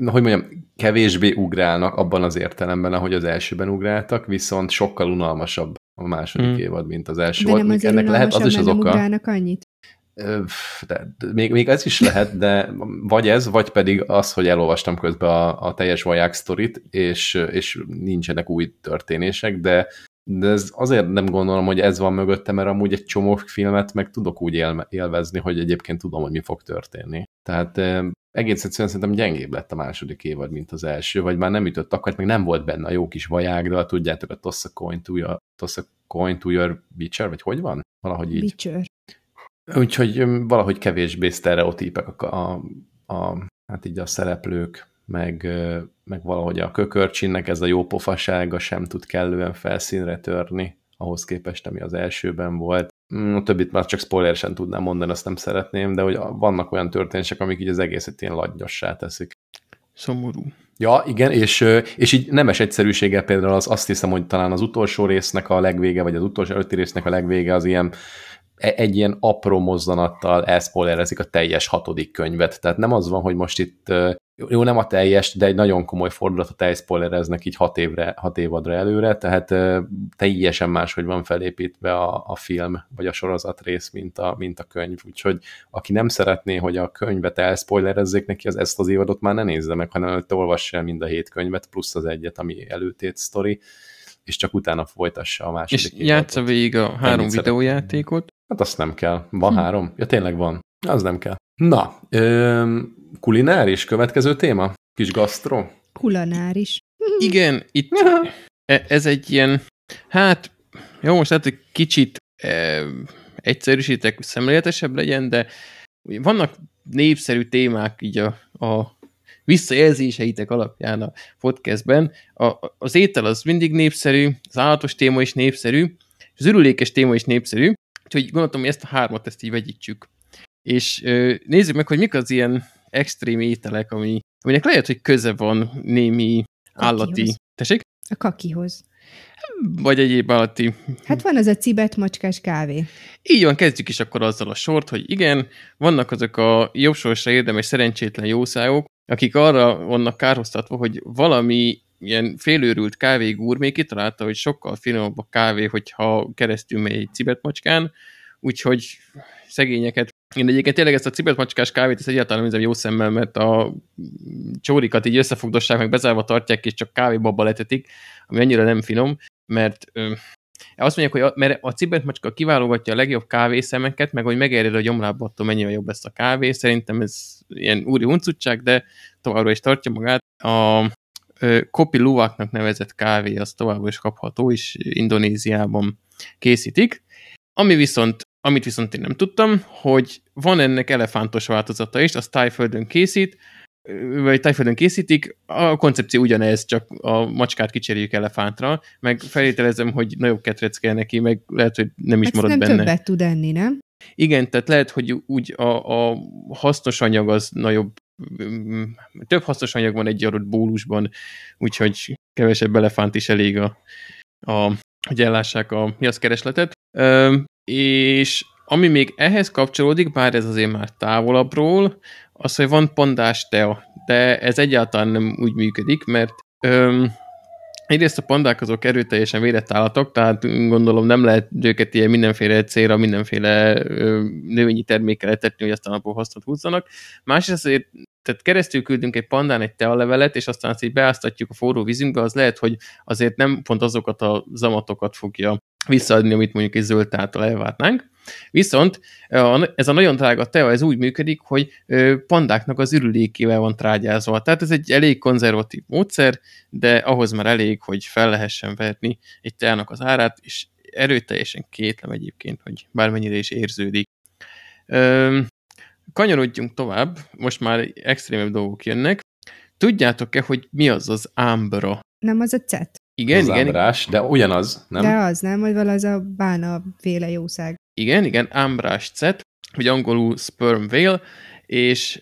A: Hogy mondjam, kevésbé ugrálnak abban az értelemben, ahogy az elsőben ugráltak, viszont sokkal unalmasabb a második hmm. évad, mint az első
B: de volt. Nem azért Ennek lehet az is az oka. ugrálnak annyit.
A: De, még, még ez is lehet, de vagy ez, vagy pedig az, hogy elolvastam közben a, a teljes vaják sztorit, és, és nincsenek új történések, de, de ez azért nem gondolom, hogy ez van mögötte, mert amúgy egy csomó filmet meg tudok úgy élvezni, hogy egyébként tudom, hogy mi fog történni. Tehát egész egyszerűen szerintem gyengébb lett a második évad, mint az első, vagy már nem ütött akkor, meg nem volt benne a jó kis vajágdal, tudjátok, a Toss a Coin to Your, coin to your Witcher, vagy hogy van? Valahogy így.
B: Witcher.
A: Úgyhogy valahogy kevésbé sztereotípek a, a, a, hát így a szereplők, meg, meg valahogy a kökörcsinnek ez a jó pofasága sem tud kellően felszínre törni, ahhoz képest, ami az elsőben volt. Mm, a többit már csak spoileresen tudnám mondani, azt nem szeretném, de hogy vannak olyan történések, amik így az egészet ilyen laggyossá teszik.
C: Szomorú.
A: Ja, igen, és, és így nemes egyszerűséggel például az, azt hiszem, hogy talán az utolsó résznek a legvége, vagy az utolsó előtti résznek a legvége az ilyen egy ilyen apró mozzanattal elszpoilerezik a teljes hatodik könyvet. Tehát nem az van, hogy most itt, jó, nem a teljes, de egy nagyon komoly fordulatot elszpoilereznek így hat, évre, hat évadra előre, tehát teljesen máshogy van felépítve a, a film, vagy a sorozat rész, mint a, mint a könyv. Úgyhogy aki nem szeretné, hogy a könyvet elszpoilerezzék neki, az ezt az évadot már ne nézze meg, hanem előtte olvassa el mind a hét könyvet, plusz az egyet, ami előtét sztori és csak utána folytassa a második
C: És játsza végig a három videójátékot,
A: Hát azt nem kell. Van hm. három? Ja, tényleg van. Az nem kell. Na, ö, kulináris következő téma? Kis gasztro?
B: Kulináris.
C: Igen, itt e, ez egy ilyen, hát, jó, most lehet, hogy kicsit e, egyszerűsítek, szemléletesebb legyen, de vannak népszerű témák így a, a visszajelzéseitek alapján a podcastben. A, az étel az mindig népszerű, az állatos téma is népszerű, az ürülékes téma is népszerű, úgyhogy gondoltam, hogy ezt a hármat ezt így vegyítsük. És nézzük meg, hogy mik az ilyen extrém ételek, ami, aminek lehet, hogy köze van némi állati...
B: Kakihoz.
C: Tessék?
B: A kakihoz.
C: Vagy egyéb állati...
B: Hát van az a cibet macskás kávé.
C: Így van, kezdjük is akkor azzal a sort, hogy igen, vannak azok a jobb sorsra érdemes szerencsétlen jószágok, akik arra vannak kárhoztatva, hogy valami ilyen félőrült kávé gurmé kitalálta, hogy sokkal finomabb a kávé, hogyha keresztül megy egy cibetmacskán, úgyhogy szegényeket. Én egyébként tényleg ezt a cibetmacskás kávét, ezt egyáltalán nem nézem jó szemmel, mert a csórikat így összefogdossák, meg bezárva tartják, és csak kávébabba letetik, ami annyira nem finom, mert ö, azt mondják, hogy a, mert a cibetmacska kiválogatja a legjobb kávészemeket, meg hogy megered a gyomrába, attól mennyivel jobb lesz a kávé. Szerintem ez ilyen úri huncutság, de továbbra is tartja magát. A Kopi Luwaknak nevezett kávé az továbbra is kapható, és Indonéziában készítik. Ami viszont, amit viszont én nem tudtam, hogy van ennek elefántos változata is, az tájföldön készít, vagy tájföldön készítik, a koncepció ugyanez, csak a macskát kicseréljük elefántra, meg feltételezem, hogy nagyobb ketrec kell neki, meg lehet, hogy nem is
B: Hát
C: marad
B: nem
C: benne.
B: többet tud enni, nem?
C: Igen, tehát lehet, hogy úgy a, a hasznos anyag az nagyobb, több hasznos anyag van egy adott bólusban, úgyhogy kevesebb elefánt is elég a, a hogy ellássák a mi az keresletet. Ö, és ami még ehhez kapcsolódik, bár ez azért már távolabbról, az, hogy van pandás tea, de ez egyáltalán nem úgy működik, mert ö, Egyrészt a pandák azok erőteljesen védett állatok, tehát gondolom nem lehet őket ilyen mindenféle célra, mindenféle növényi termékkel etetni, hogy aztán abból hasznot húzzanak. Másrészt azért, tehát keresztül küldünk egy pandán egy tealevelet, és aztán azt így beáztatjuk a forró vízünkbe, az lehet, hogy azért nem pont azokat a zamatokat fogja visszaadni, amit mondjuk egy zöld táltal elvárnánk. Viszont ez a nagyon drága tea, ez úgy működik, hogy pandáknak az ürülékével van trágyázva. Tehát ez egy elég konzervatív módszer, de ahhoz már elég, hogy fel lehessen verni egy teának az árát, és erőteljesen kétlem egyébként, hogy bármennyire is érződik. Kanyarodjunk tovább, most már extrémebb dolgok jönnek. Tudjátok-e, hogy mi az az ámbra?
B: Nem az a cet.
C: Igen,
A: az
C: igen,
A: ámbrás, de ugyanaz, nem?
B: De az nem, vagy vala az a bána féle jószág.
C: Igen, igen, ámbrás cet, vagy angolul sperm whale, és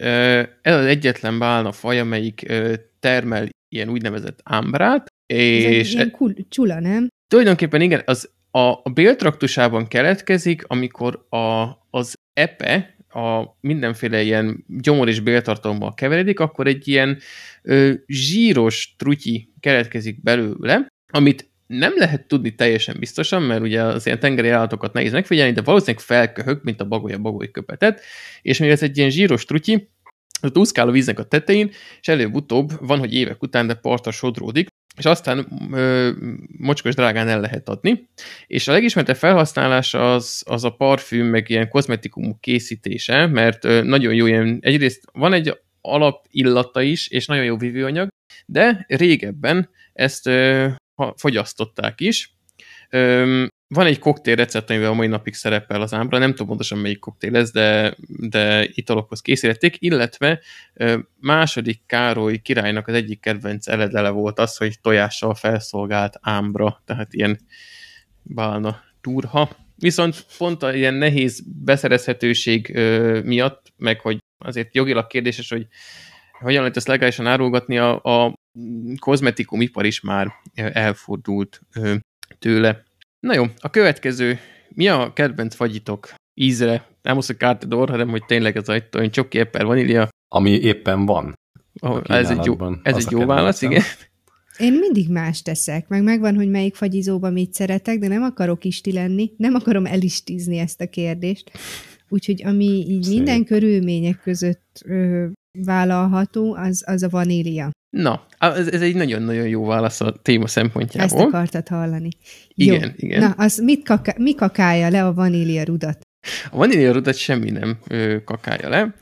C: ez az egyetlen bálna faj, amelyik termel ilyen úgynevezett ámbrát,
B: Ez egy
C: és
B: ilyen kul- csula, nem?
C: tulajdonképpen igen, az a, a béltraktusában keletkezik, amikor a, az epe, a mindenféle ilyen gyomor és béltartalommal keveredik, akkor egy ilyen ö, zsíros trutyi keletkezik belőle, amit nem lehet tudni teljesen biztosan, mert ugye az ilyen tengeri állatokat nehéz megfigyelni, de valószínűleg felköhög, mint a bagolya bagoly köpetet, és mivel ez egy ilyen zsíros trutyi, az úszkál a víznek a tetején, és előbb-utóbb van, hogy évek után, de partra sodródik, és aztán ö, mocskos drágán el lehet adni. És a legismertebb felhasználás az, az a parfüm, meg ilyen kozmetikumok készítése, mert ö, nagyon jó ilyen, egyrészt van egy alapillata is, és nagyon jó vívőanyag, de régebben ezt ö, fogyasztották is. Ö, van egy koktél recept, amivel a mai napig szerepel az ámbra, nem tudom pontosan melyik koktél ez, de, de italokhoz készítették, illetve ö, második Károly királynak az egyik kedvenc eledele volt az, hogy tojással felszolgált ámbra, tehát ilyen bálna turha. Viszont pont a ilyen nehéz beszerezhetőség ö, miatt, meg hogy azért jogilag kérdéses, hogy hogyan lehet ezt legálisan árulgatni, a, a kozmetikumipar is már elfordult ö, tőle. Na jó, a következő, mi a kedvenc fagyitok ízre? Nem az, hogy kártedor, hanem hogy tényleg ez a olyan csoki epper vanília.
A: Ami éppen van.
C: Oh, ez egy jó, ez egy jó válasz, igen.
B: Én mindig más teszek, meg megvan, hogy melyik fagyizóban mit szeretek, de nem akarok isti lenni, nem akarom elistizni ezt a kérdést. Úgyhogy ami így
A: Szép.
B: minden körülmények között ö, vállalható, az, az a vanília.
C: Na, ez, ez egy nagyon-nagyon jó válasz a téma
B: Ezt
C: szempontjából.
B: akartad hallani.
C: Igen,
B: Jó.
C: igen.
B: Na, az mit kaka- mi kakálja le a vanília rudat?
C: A vanília rudat semmi nem ö, kakálja le.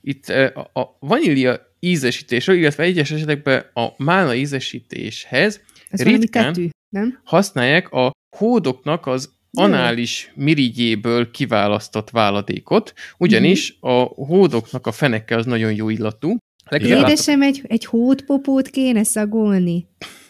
C: Itt ö, a, a vanília ízesítésről, illetve egyes esetekben a málna ízesítéshez
B: Ez
C: Ritkán.
B: tetű, nem?
C: használják a hódoknak az anális mirigyéből kiválasztott váladékot, ugyanis a hódoknak a feneke az nagyon jó illatú, Legközelebb
B: Édesem, egy, egy hótpopót kéne szagolni.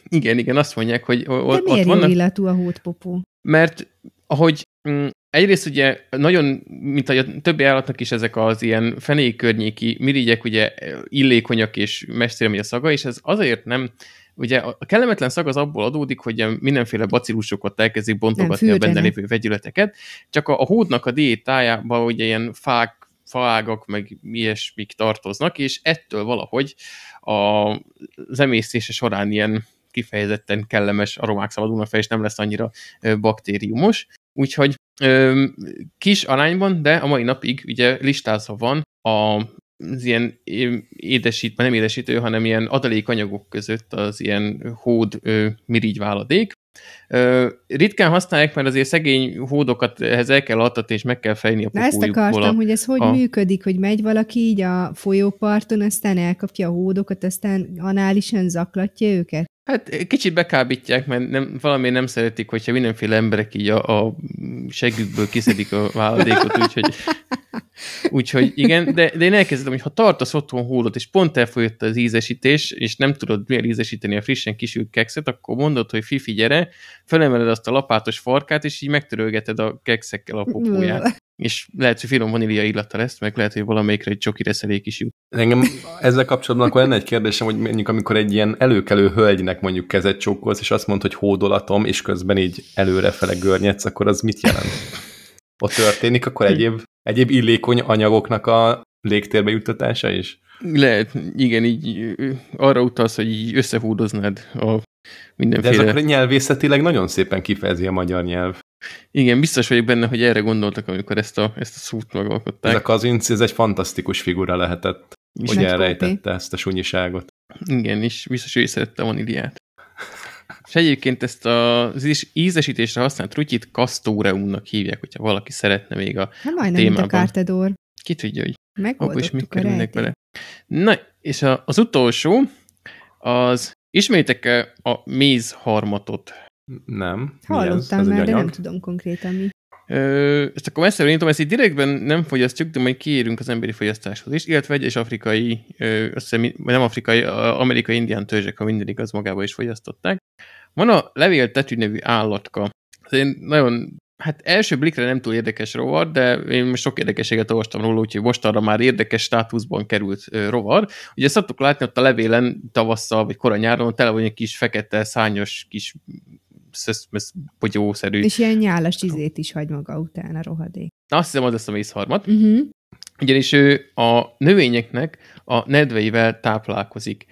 C: Igen, igen, azt mondják, hogy o-
B: De miért
C: vannak,
B: illatú a hótpopó?
C: mert ahogy mm, egyrészt ugye nagyon, mint a többi állatnak is ezek az ilyen fenék környéki mirigyek ugye illékonyak és messzire megy a szaga, és ez azért nem, ugye a kellemetlen szag az abból adódik, hogy mindenféle bacillusokat elkezdik bontogatni a benne lévő vegyületeket, csak a, a hódnak a diétájában ugye ilyen fák, faágak, meg ilyesmik tartoznak, és ettől valahogy a, emésztése során ilyen kifejezetten kellemes aromák szabadulnak fel, és nem lesz annyira baktériumos. Úgyhogy kis arányban, de a mai napig ugye listázva van a az ilyen édesít, nem édesítő, hanem ilyen adalékanyagok között az ilyen hód ö, mirigy váladék. Ö, ritkán használják, mert azért szegény hódokat ehhez el kell altatni, és meg kell fejni a
B: Na ezt akartam,
C: a...
B: hogy ez hogy
C: a-
B: működik, hogy megy valaki így a folyóparton, aztán elkapja a hódokat, aztán análisan zaklatja őket.
C: Hát kicsit bekábítják, mert nem, valami nem szeretik, hogyha mindenféle emberek így a, a seggükből kiszedik a váladékot, úgyhogy, úgyhogy igen, de, de én elkezdem, hogy ha tartasz otthon hódot, és pont elfolyott az ízesítés, és nem tudod milyen ízesíteni a frissen kisült kekszet, akkor mondod, hogy Fifi, gyere, felemeled azt a lapátos farkát, és így megtörölgeted a kekszekkel a popóját. És lehet, hogy finom vanília illata lesz, meg lehet, hogy valamelyikre egy csoki reszelék is jut.
A: Engem ezzel kapcsolatban akkor lenne egy kérdésem, hogy mondjuk amikor egy ilyen előkelő hölgynek mondjuk kezet csókolsz, és azt mondod, hogy hódolatom, és közben így előrefele görnyedsz, akkor az mit jelent? Ott történik akkor egyéb, egyéb illékony anyagoknak a légtérbe juttatása is?
C: Lehet, igen, így arra utalsz, hogy így összehúdoznád a
A: De ez
C: mindenféle...
A: akkor nyelvészetileg nagyon szépen kifejezi a magyar nyelv.
C: Igen, biztos vagyok benne, hogy erre gondoltak, amikor ezt a, ezt a szót megalkották.
A: Ez a Kazinci, ez egy fantasztikus figura lehetett,
C: És
A: hogy elrejtette ezt a sunyiságot.
C: Igen, és biztos, hogy szerette a vaníliát. És egyébként ezt az íz- ízesítésre használt rutyit kasztóreumnak hívják, hogyha valaki szeretne még a...
B: Hát majdnem, mint a
C: témában.
B: Kártedor.
C: Ki tudja, hogy abba is mit kerülnek bele. Na, és a, az utolsó, az ismeritek a mézharmatot?
A: Nem. Mi ez?
B: Hallottam
A: Ez egy
B: már, de nem tudom konkrétan mi.
C: Ö, ezt akkor messze indítom, ezt így direktben nem fogyasztjuk, de majd kiérünk az emberi fogyasztáshoz is, illetve egyes afrikai, ö, azt hiszem, nem afrikai, amerikai indián törzsek, ha minden igaz, magába is fogyasztották. Van a levéltetű nevű állatka. Ez egy nagyon, hát első blikre nem túl érdekes rovar, de én most sok érdekességet olvastam róla, úgyhogy most arra már érdekes státuszban került ö, rovar. Ugye szoktuk látni ott a levélen tavasszal, vagy korai nyáron, tele van egy kis fekete, szányos, kis szöszmösz, bogyószerű
B: És ilyen nyálas izét is hagy maga után a rohadék.
C: Na, azt hiszem, az lesz a mézharmat.
B: Uh-huh.
C: Ugyanis ő a növényeknek a nedveivel táplálkozik.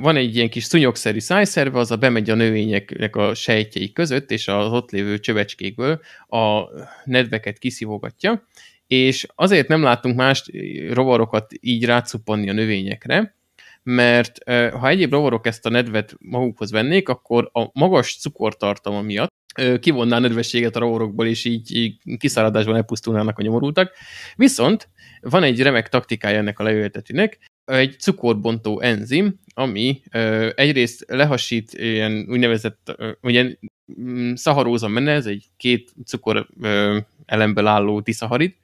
C: Van egy ilyen kis szúnyogszerű szájszerve, az a bemegy a növényeknek a sejtjei között, és az ott lévő csövecskékből a nedveket kiszívogatja, és azért nem látunk más rovarokat így rácuppanni a növényekre, mert ha egyéb rovarok ezt a nedvet magukhoz vennék, akkor a magas cukortartalma miatt kivonná a nedvességet a rovarokból, és így, így kiszáradásban elpusztulnának a nyomorultak. Viszont van egy remek taktikája ennek a leültetőnek, egy cukorbontó enzim, ami ö, egyrészt lehasít ilyen úgynevezett, ö, ugye mm, szaharóza menne, ez egy két cukor ö, elemből álló diszaharid,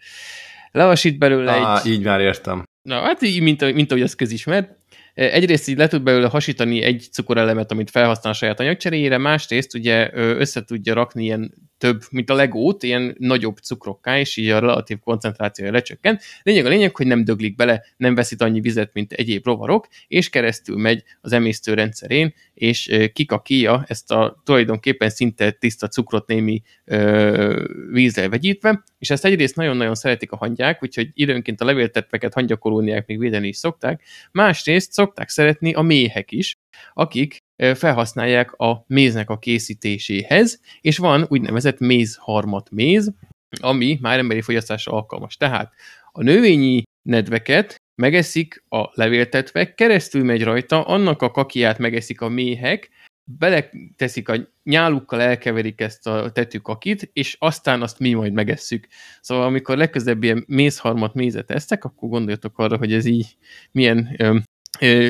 C: lehasít belőle
A: Á,
C: egy...
A: így már értem.
C: Na, hát így, mint, mint ahogy az közismert. Egyrészt így le tud belőle hasítani egy cukorelemet, amit felhasznál a saját anyagcseréjére, másrészt ugye össze tudja rakni ilyen több, mint a legót, ilyen nagyobb cukrokká, és így a relatív koncentrációja lecsökken. Lényeg a lényeg, hogy nem döglik bele, nem veszít annyi vizet, mint egyéb rovarok, és keresztül megy az emésztő rendszerén, és kikakíja ezt a tulajdonképpen szinte tiszta cukrot némi ö, vízzel vegyítve, és ezt egyrészt nagyon-nagyon szeretik a hangyák, úgyhogy időnként a levéltetveket hangyakolóniák még védeni is szokták, másrészt szokták szeretni a méhek is, akik felhasználják a méznek a készítéséhez, és van úgynevezett mézharmat méz, ami már emberi fogyasztásra alkalmas. Tehát a növényi nedveket megeszik a levéltetvek, keresztül megy rajta, annak a kakiát megeszik a méhek, beleteszik a nyálukkal elkeverik ezt a tetű kakit, és aztán azt mi majd megesszük. Szóval amikor legközelebb ilyen mézharmat mézet esztek, akkor gondoljatok arra, hogy ez így milyen ö, ö,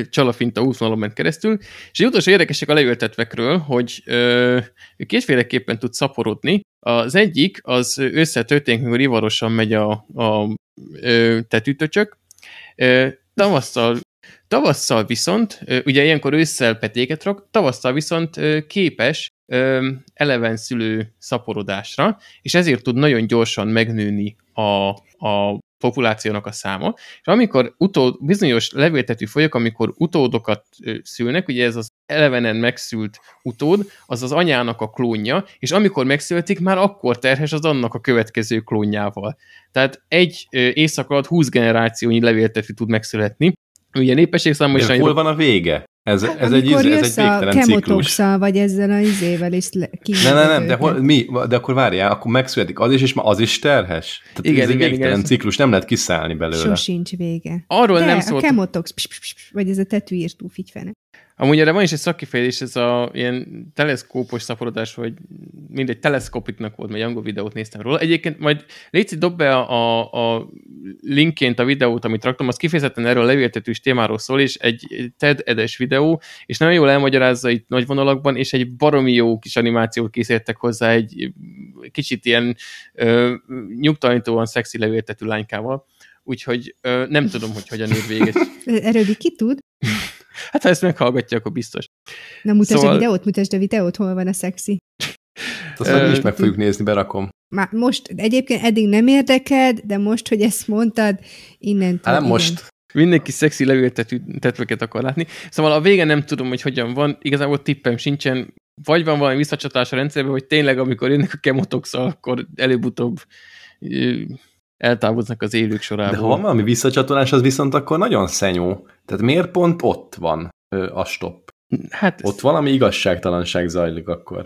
C: csalafinta útvonalon ment keresztül. És egy utolsó érdekesek a leültetvekről, hogy ö, kétféleképpen tud szaporodni. Az egyik, az összetörténik, amikor ivarosan megy a, a ö, tetűtöcsök. Tavasszal Tavasszal viszont, ugye ilyenkor ősszel petéket rak, tavasszal viszont képes eleven szülő szaporodásra, és ezért tud nagyon gyorsan megnőni a, a populációnak a száma, és amikor utód, bizonyos levéltető folyok, amikor utódokat szülnek, ugye ez az elevenen megszült utód, az az anyának a klónja, és amikor megszületik, már akkor terhes az annak a következő klónjával. Tehát egy éjszak alatt 20 generációnyi levéltető tud megszületni, Ugye népességszámban is...
A: hol van a vége? Ez, hát, ez, egy, ez egy végtelen ciklus.
B: vagy ezzel az izével is
A: Ne, ne, nem, de, hol, mi, de akkor várjál, akkor megszületik az is, és ma az is terhes? Tehát igen, ez igen, egy végtelen igen, ciklus, nem lehet kiszállni belőle.
B: Sosincs vége.
C: Arról
B: de,
C: nem szólt.
B: a kemotox, vagy ez a tetűírtú figyfene.
C: Amúgy erre van is egy szakkifejezés, ez a ilyen teleszkópos szaporodás, hogy mindegy, teleszkopiknak volt, vagy angol videót néztem róla. Egyébként majd Léci, dob be a, a, a linkként a videót, amit raktam, az kifejezetten erről a levéltetős témáról szól, és egy TED edes videó, és nagyon jól elmagyarázza itt nagy vonalakban, és egy baromi jó kis animációt készítettek hozzá, egy kicsit ilyen ö, nyugtalanítóan szexi levéltető lánykával. Úgyhogy ö, nem tudom, hogy hogyan ér véget.
B: Erről ki tud?
C: Hát ha ezt meghallgatja, akkor biztos.
B: Na mutasd szóval... a videót, mutasd a videót, hol van a szexi.
A: Azt uh, is meg fogjuk nézni, berakom.
B: Már most egyébként eddig nem érdeked, de most, hogy ezt mondtad, innentől
A: Hát nem most.
C: Mindenki szexi levéltető tetveket akar látni. Szóval a vége nem tudom, hogy hogyan van. Igazából tippem sincsen. Vagy van valami visszacsatás a rendszerben, hogy tényleg, amikor jönnek a kemotoxa, akkor előbb-utóbb eltávoznak az élők sorából.
A: De ha van valami visszacsatolás, az viszont akkor nagyon szenyó. Tehát miért pont ott van ö, a stop? Hát ott valami igazságtalanság zajlik akkor.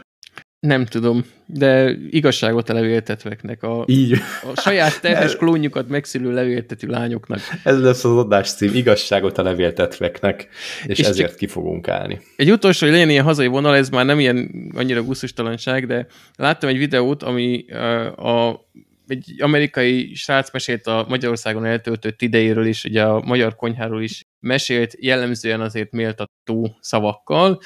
C: Nem tudom, de igazságot a levéltetveknek. A,
A: Így.
C: a saját terhes klónjukat megszülő levéltető lányoknak.
A: Ez lesz az adás cím, igazságot a levéltetveknek, és, és ezért ki fogunk állni.
C: Egy utolsó, hogy legyen ilyen hazai vonal, ez már nem ilyen annyira guszustalanság, de láttam egy videót, ami a egy amerikai srác mesélt a Magyarországon eltöltött idejéről is, ugye a magyar konyháról is mesélt, jellemzően azért méltató szavakkal,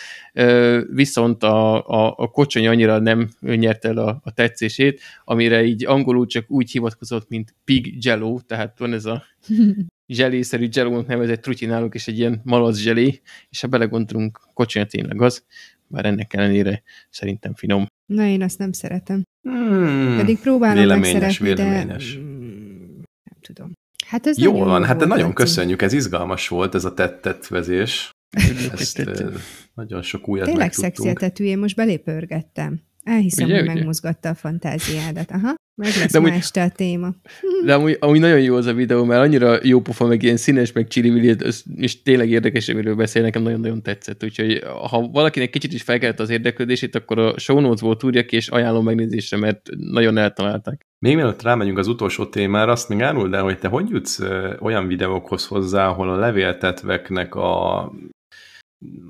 C: viszont a, a, a kocsony annyira nem nyerte el a, a tetszését, amire így angolul csak úgy hivatkozott, mint pig jello, tehát van ez a zselészerű jelónak nevezett trutyi náluk, és egy ilyen malac zselé, és ha belegondolunk, kocsonya tényleg az, bár ennek ellenére szerintem finom.
B: Na, én azt nem szeretem. Hmm, Pedig próbálom véleményes, megszeretni, véleményes. de... Nem tudom. Hát ez
A: Jó van, hát de nagyon köszönjük, ez izgalmas volt, ez a tettetvezés. Ezt nagyon sok újat
B: Tényleg szexi a tetű, én most belépörgettem. Elhiszem, ugye, hogy ugye? megmozgatta a fantáziádat. Aha, meg lesz de ma amúgy, este a téma.
C: De amúgy, amúgy nagyon jó az a videó, mert annyira jó pofa, meg ilyen színes, meg csili és tényleg érdekes, amiről beszél, nekem nagyon-nagyon tetszett. Úgyhogy ha valakinek kicsit is felkelt az érdeklődését, akkor a show notes-ból tudja ki, és ajánlom megnézésre, mert nagyon eltalálták.
A: Még mielőtt rámegyünk az utolsó témára, azt még áruld el, hogy te hogy jutsz olyan videókhoz hozzá, ahol a levéltetveknek a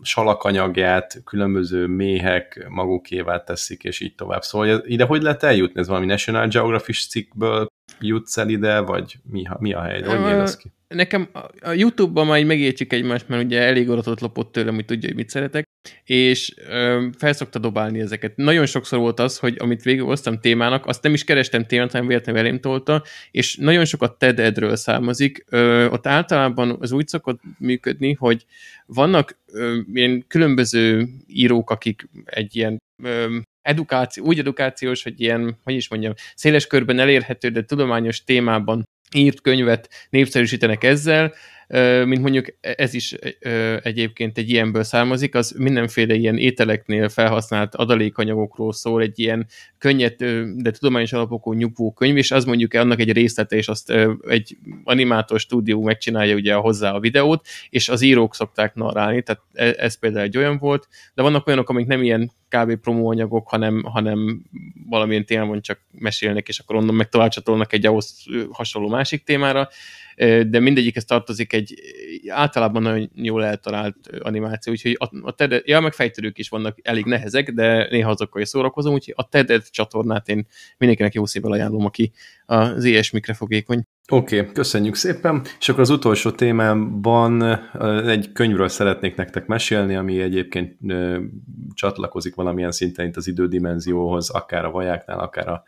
A: salakanyagját különböző méhek magukévá teszik, és így tovább. Szóval ide hogy lehet eljutni? Ez valami National Geographic cikkből jutsz el ide, vagy mi, mi a hely? Hogy néz ki?
C: Nekem a YouTube-ban már megértjük egymást, mert ugye elég adatot lopott tőlem, hogy tudja, hogy mit szeretek, és ö, felszokta dobálni ezeket. Nagyon sokszor volt az, hogy amit végighoztam témának, azt nem is kerestem témát, hanem véletlenül elém tolta, és nagyon sokat TED Edről származik. Ö, ott általában az úgy szokott működni, hogy vannak ö, ilyen különböző írók, akik egy ilyen ö, edukáció, úgy edukációs, hogy ilyen, hogy is mondjam, széles körben elérhető, de tudományos témában írt könyvet népszerűsítenek ezzel, mint mondjuk ez is egyébként egy ilyenből származik, az mindenféle ilyen ételeknél felhasznált adalékanyagokról szól, egy ilyen könnyed, de tudományos alapokon nyugvó könyv, és az mondjuk annak egy részlete, és azt egy animátor stúdió megcsinálja ugye hozzá a videót, és az írók szokták narrálni, tehát e, ez például egy olyan volt, de vannak olyanok, amik nem ilyen kb. promóanyagok, hanem, hanem valamilyen témában csak mesélnek, és akkor onnan meg egy ahhoz hasonló másik témára, de mindegyikhez tartozik egy általában nagyon jól eltalált animáció, úgyhogy a, a TED, ja, meg fejtörők is vannak elég nehezek, de néha azokkal is szórakozom, úgyhogy a TED csatornát én mindenkinek jó szívvel ajánlom, aki az ilyesmikre fogékony.
A: Oké, okay, köszönjük szépen, és akkor az utolsó témámban egy könyvről szeretnék nektek mesélni, ami egyébként csatlakozik valamilyen szinten itt az idődimenzióhoz, akár a vajáknál, akár a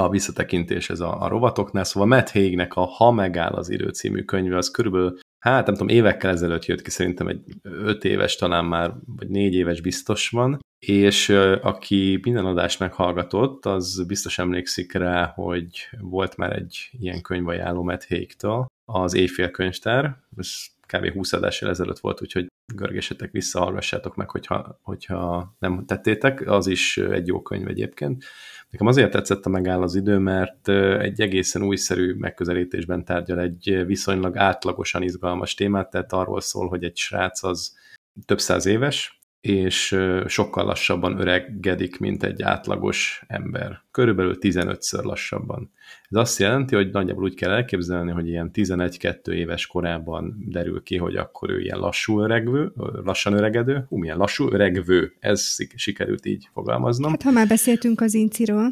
A: a visszatekintés ez a, a rovatoknál, szóval Matt Haig-nek a Ha megáll az idő című könyve, az körülbelül hát nem tudom, évekkel ezelőtt jött ki, szerintem egy öt éves talán már, vagy négy éves biztos van, és aki minden adást meghallgatott, az biztos emlékszik rá, hogy volt már egy ilyen könyvajánló Matt Haig-től, az Éjfél könyvtár, ez kb. 20 adással ezelőtt volt, úgyhogy görgessetek vissza, hallgassátok meg, hogyha, hogyha nem tettétek, az is egy jó könyv egyébként. Nekem azért tetszett a megáll az idő, mert egy egészen újszerű megközelítésben tárgyal egy viszonylag átlagosan izgalmas témát, tehát arról szól, hogy egy srác az több száz éves, és sokkal lassabban öregedik, mint egy átlagos ember. Körülbelül 15-ször lassabban. Ez azt jelenti, hogy nagyjából úgy kell elképzelni, hogy ilyen 11-2 éves korában derül ki, hogy akkor ő ilyen lassú öregvő, lassan öregedő, hú, milyen lassú öregvő, ez sikerült így fogalmaznom.
B: Hát ha már beszéltünk az inciról.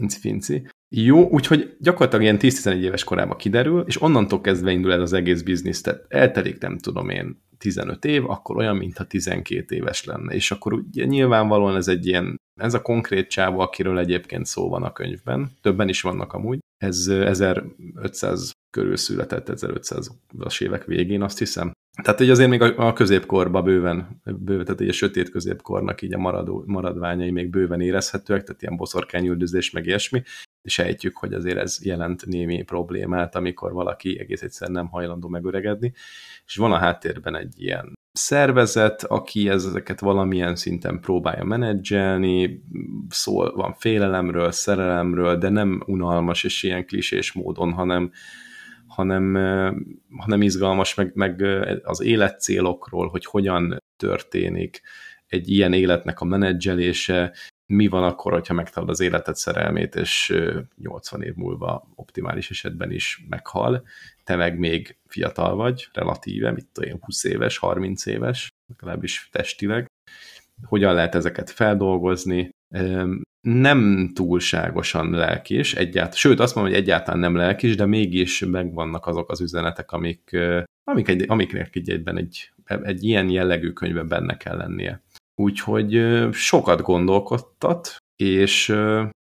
A: Inci-finci. Jó, úgyhogy gyakorlatilag ilyen 10-11 éves korában kiderül, és onnantól kezdve indul ez az egész biznisz, tehát eltelik nem tudom én 15 év, akkor olyan, mintha 12 éves lenne. És akkor ugye nyilvánvalóan ez egy ilyen, ez a konkrét csávó, akiről egyébként szó van a könyvben, többen is vannak amúgy, ez 1500 körül született, 1500-as évek végén, azt hiszem. Tehát hogy azért még a, a középkorban bőven, bőven, tehát a sötét középkornak így a maradó, maradványai még bőven érezhetőek, tehát ilyen boszorkányüldözés, meg ilyesmi, és sejtjük, hogy azért ez jelent némi problémát, amikor valaki egész egyszerűen nem hajlandó megöregedni, és van a háttérben egy ilyen szervezet, aki ezeket valamilyen szinten próbálja menedzselni, szól, van félelemről, szerelemről, de nem unalmas és ilyen klisés módon, hanem, hanem, hanem izgalmas, meg, meg az életcélokról, hogy hogyan történik egy ilyen életnek a menedzselése, mi van akkor, hogyha megtalad az életed szerelmét, és 80 év múlva optimális esetben is meghal, te meg még fiatal vagy, relatíve, mit tudom én, 20 éves, 30 éves, legalábbis testileg. Hogyan lehet ezeket feldolgozni? Nem túlságosan lelkis, egyáltalán, sőt azt mondom, hogy egyáltalán nem lelkis, de mégis megvannak azok az üzenetek, amik, amik egy, amiknek egy, egyben egy, egy ilyen jellegű könyvben benne kell lennie. Úgyhogy sokat gondolkodtat, és,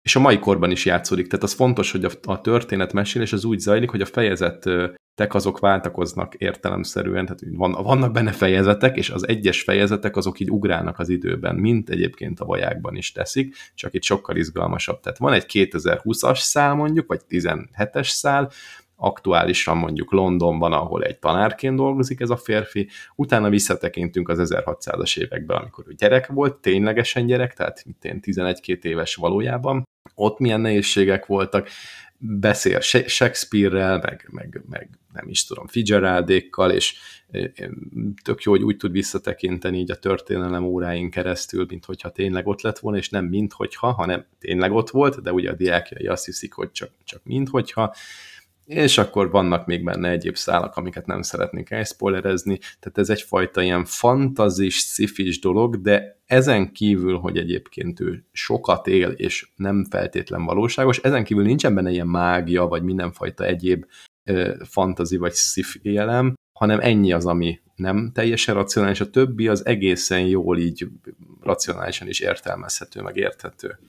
A: és a mai korban is játszódik. Tehát az fontos, hogy a, a történet mesélés az úgy zajlik, hogy a fejezetek azok váltakoznak értelemszerűen, tehát van, vannak benne fejezetek, és az egyes fejezetek azok így ugrálnak az időben, mint egyébként a vajákban is teszik, csak itt sokkal izgalmasabb. Tehát van egy 2020-as szál mondjuk, vagy 17-es szál, aktuálisan mondjuk Londonban, ahol egy tanárként dolgozik ez a férfi, utána visszatekintünk az 1600-as évekbe, amikor ő gyerek volt, ténylegesen gyerek, tehát mint én 11-2 éves valójában, ott milyen nehézségek voltak, beszél Shakespeare-rel, meg, meg, meg nem is tudom, Fitzgeraldékkal, és tök jó, hogy úgy tud visszatekinteni így a történelem óráin keresztül, mint hogyha tényleg ott lett volna, és nem mint hogyha, hanem tényleg ott volt, de ugye a diákjai azt hiszik, hogy csak, csak mint hogyha, és akkor vannak még benne egyéb szálak, amiket nem szeretnék elszpoilerezni, tehát ez egyfajta ilyen fantazis, szifis dolog, de ezen kívül, hogy egyébként ő sokat él, és nem feltétlen valóságos, ezen kívül nincsen benne ilyen mágia, vagy mindenfajta egyéb ö, fantazi vagy sci élem, hanem ennyi az, ami nem teljesen racionális, a többi az egészen jól így racionálisan is értelmezhető, meg érthető.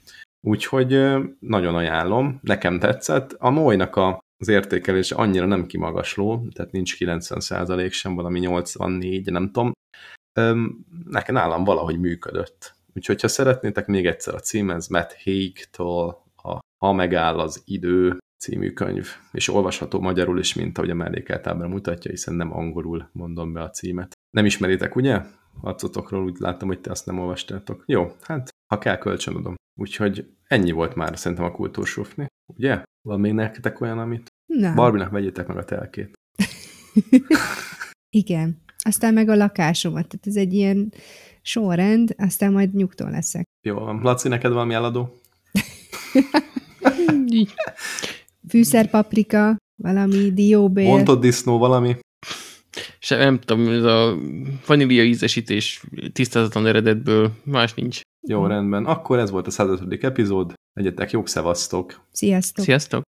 A: Úgyhogy nagyon ajánlom, nekem tetszett. A Molynak a az értékelés annyira nem kimagasló, tehát nincs 90% sem, valami 84, nem tudom. Nekem nálam valahogy működött. Úgyhogy, ha szeretnétek még egyszer a cím, ez Matt Haig-tól a Ha megáll az idő című könyv, és olvasható magyarul is, mint ahogy a mellékeltábra mutatja, hiszen nem angolul mondom be a címet. Nem ismeritek, ugye? Arcotokról úgy láttam, hogy te azt nem olvastátok. Jó, hát ha kell, kölcsönadom. Úgyhogy ennyi volt már szerintem a kultúrsufni, ugye? Van még nektek olyan, amit? Nem. Barbinak vegyétek meg a telkét.
B: Igen. Aztán meg a lakásomat. Tehát ez egy ilyen sorrend, aztán majd nyugton leszek.
A: Jó van. Laci, neked valami eladó?
B: Fűszerpaprika, valami dióbél.
A: Bontott disznó, valami?
C: Se, nem tudom, ez a vanília ízesítés tisztázatlan eredetből, más nincs.
A: Jó, rendben. Akkor ez volt a 105. epizód. Legyetek jók, szevasztok!
B: Sziasztok!
C: Sziasztok!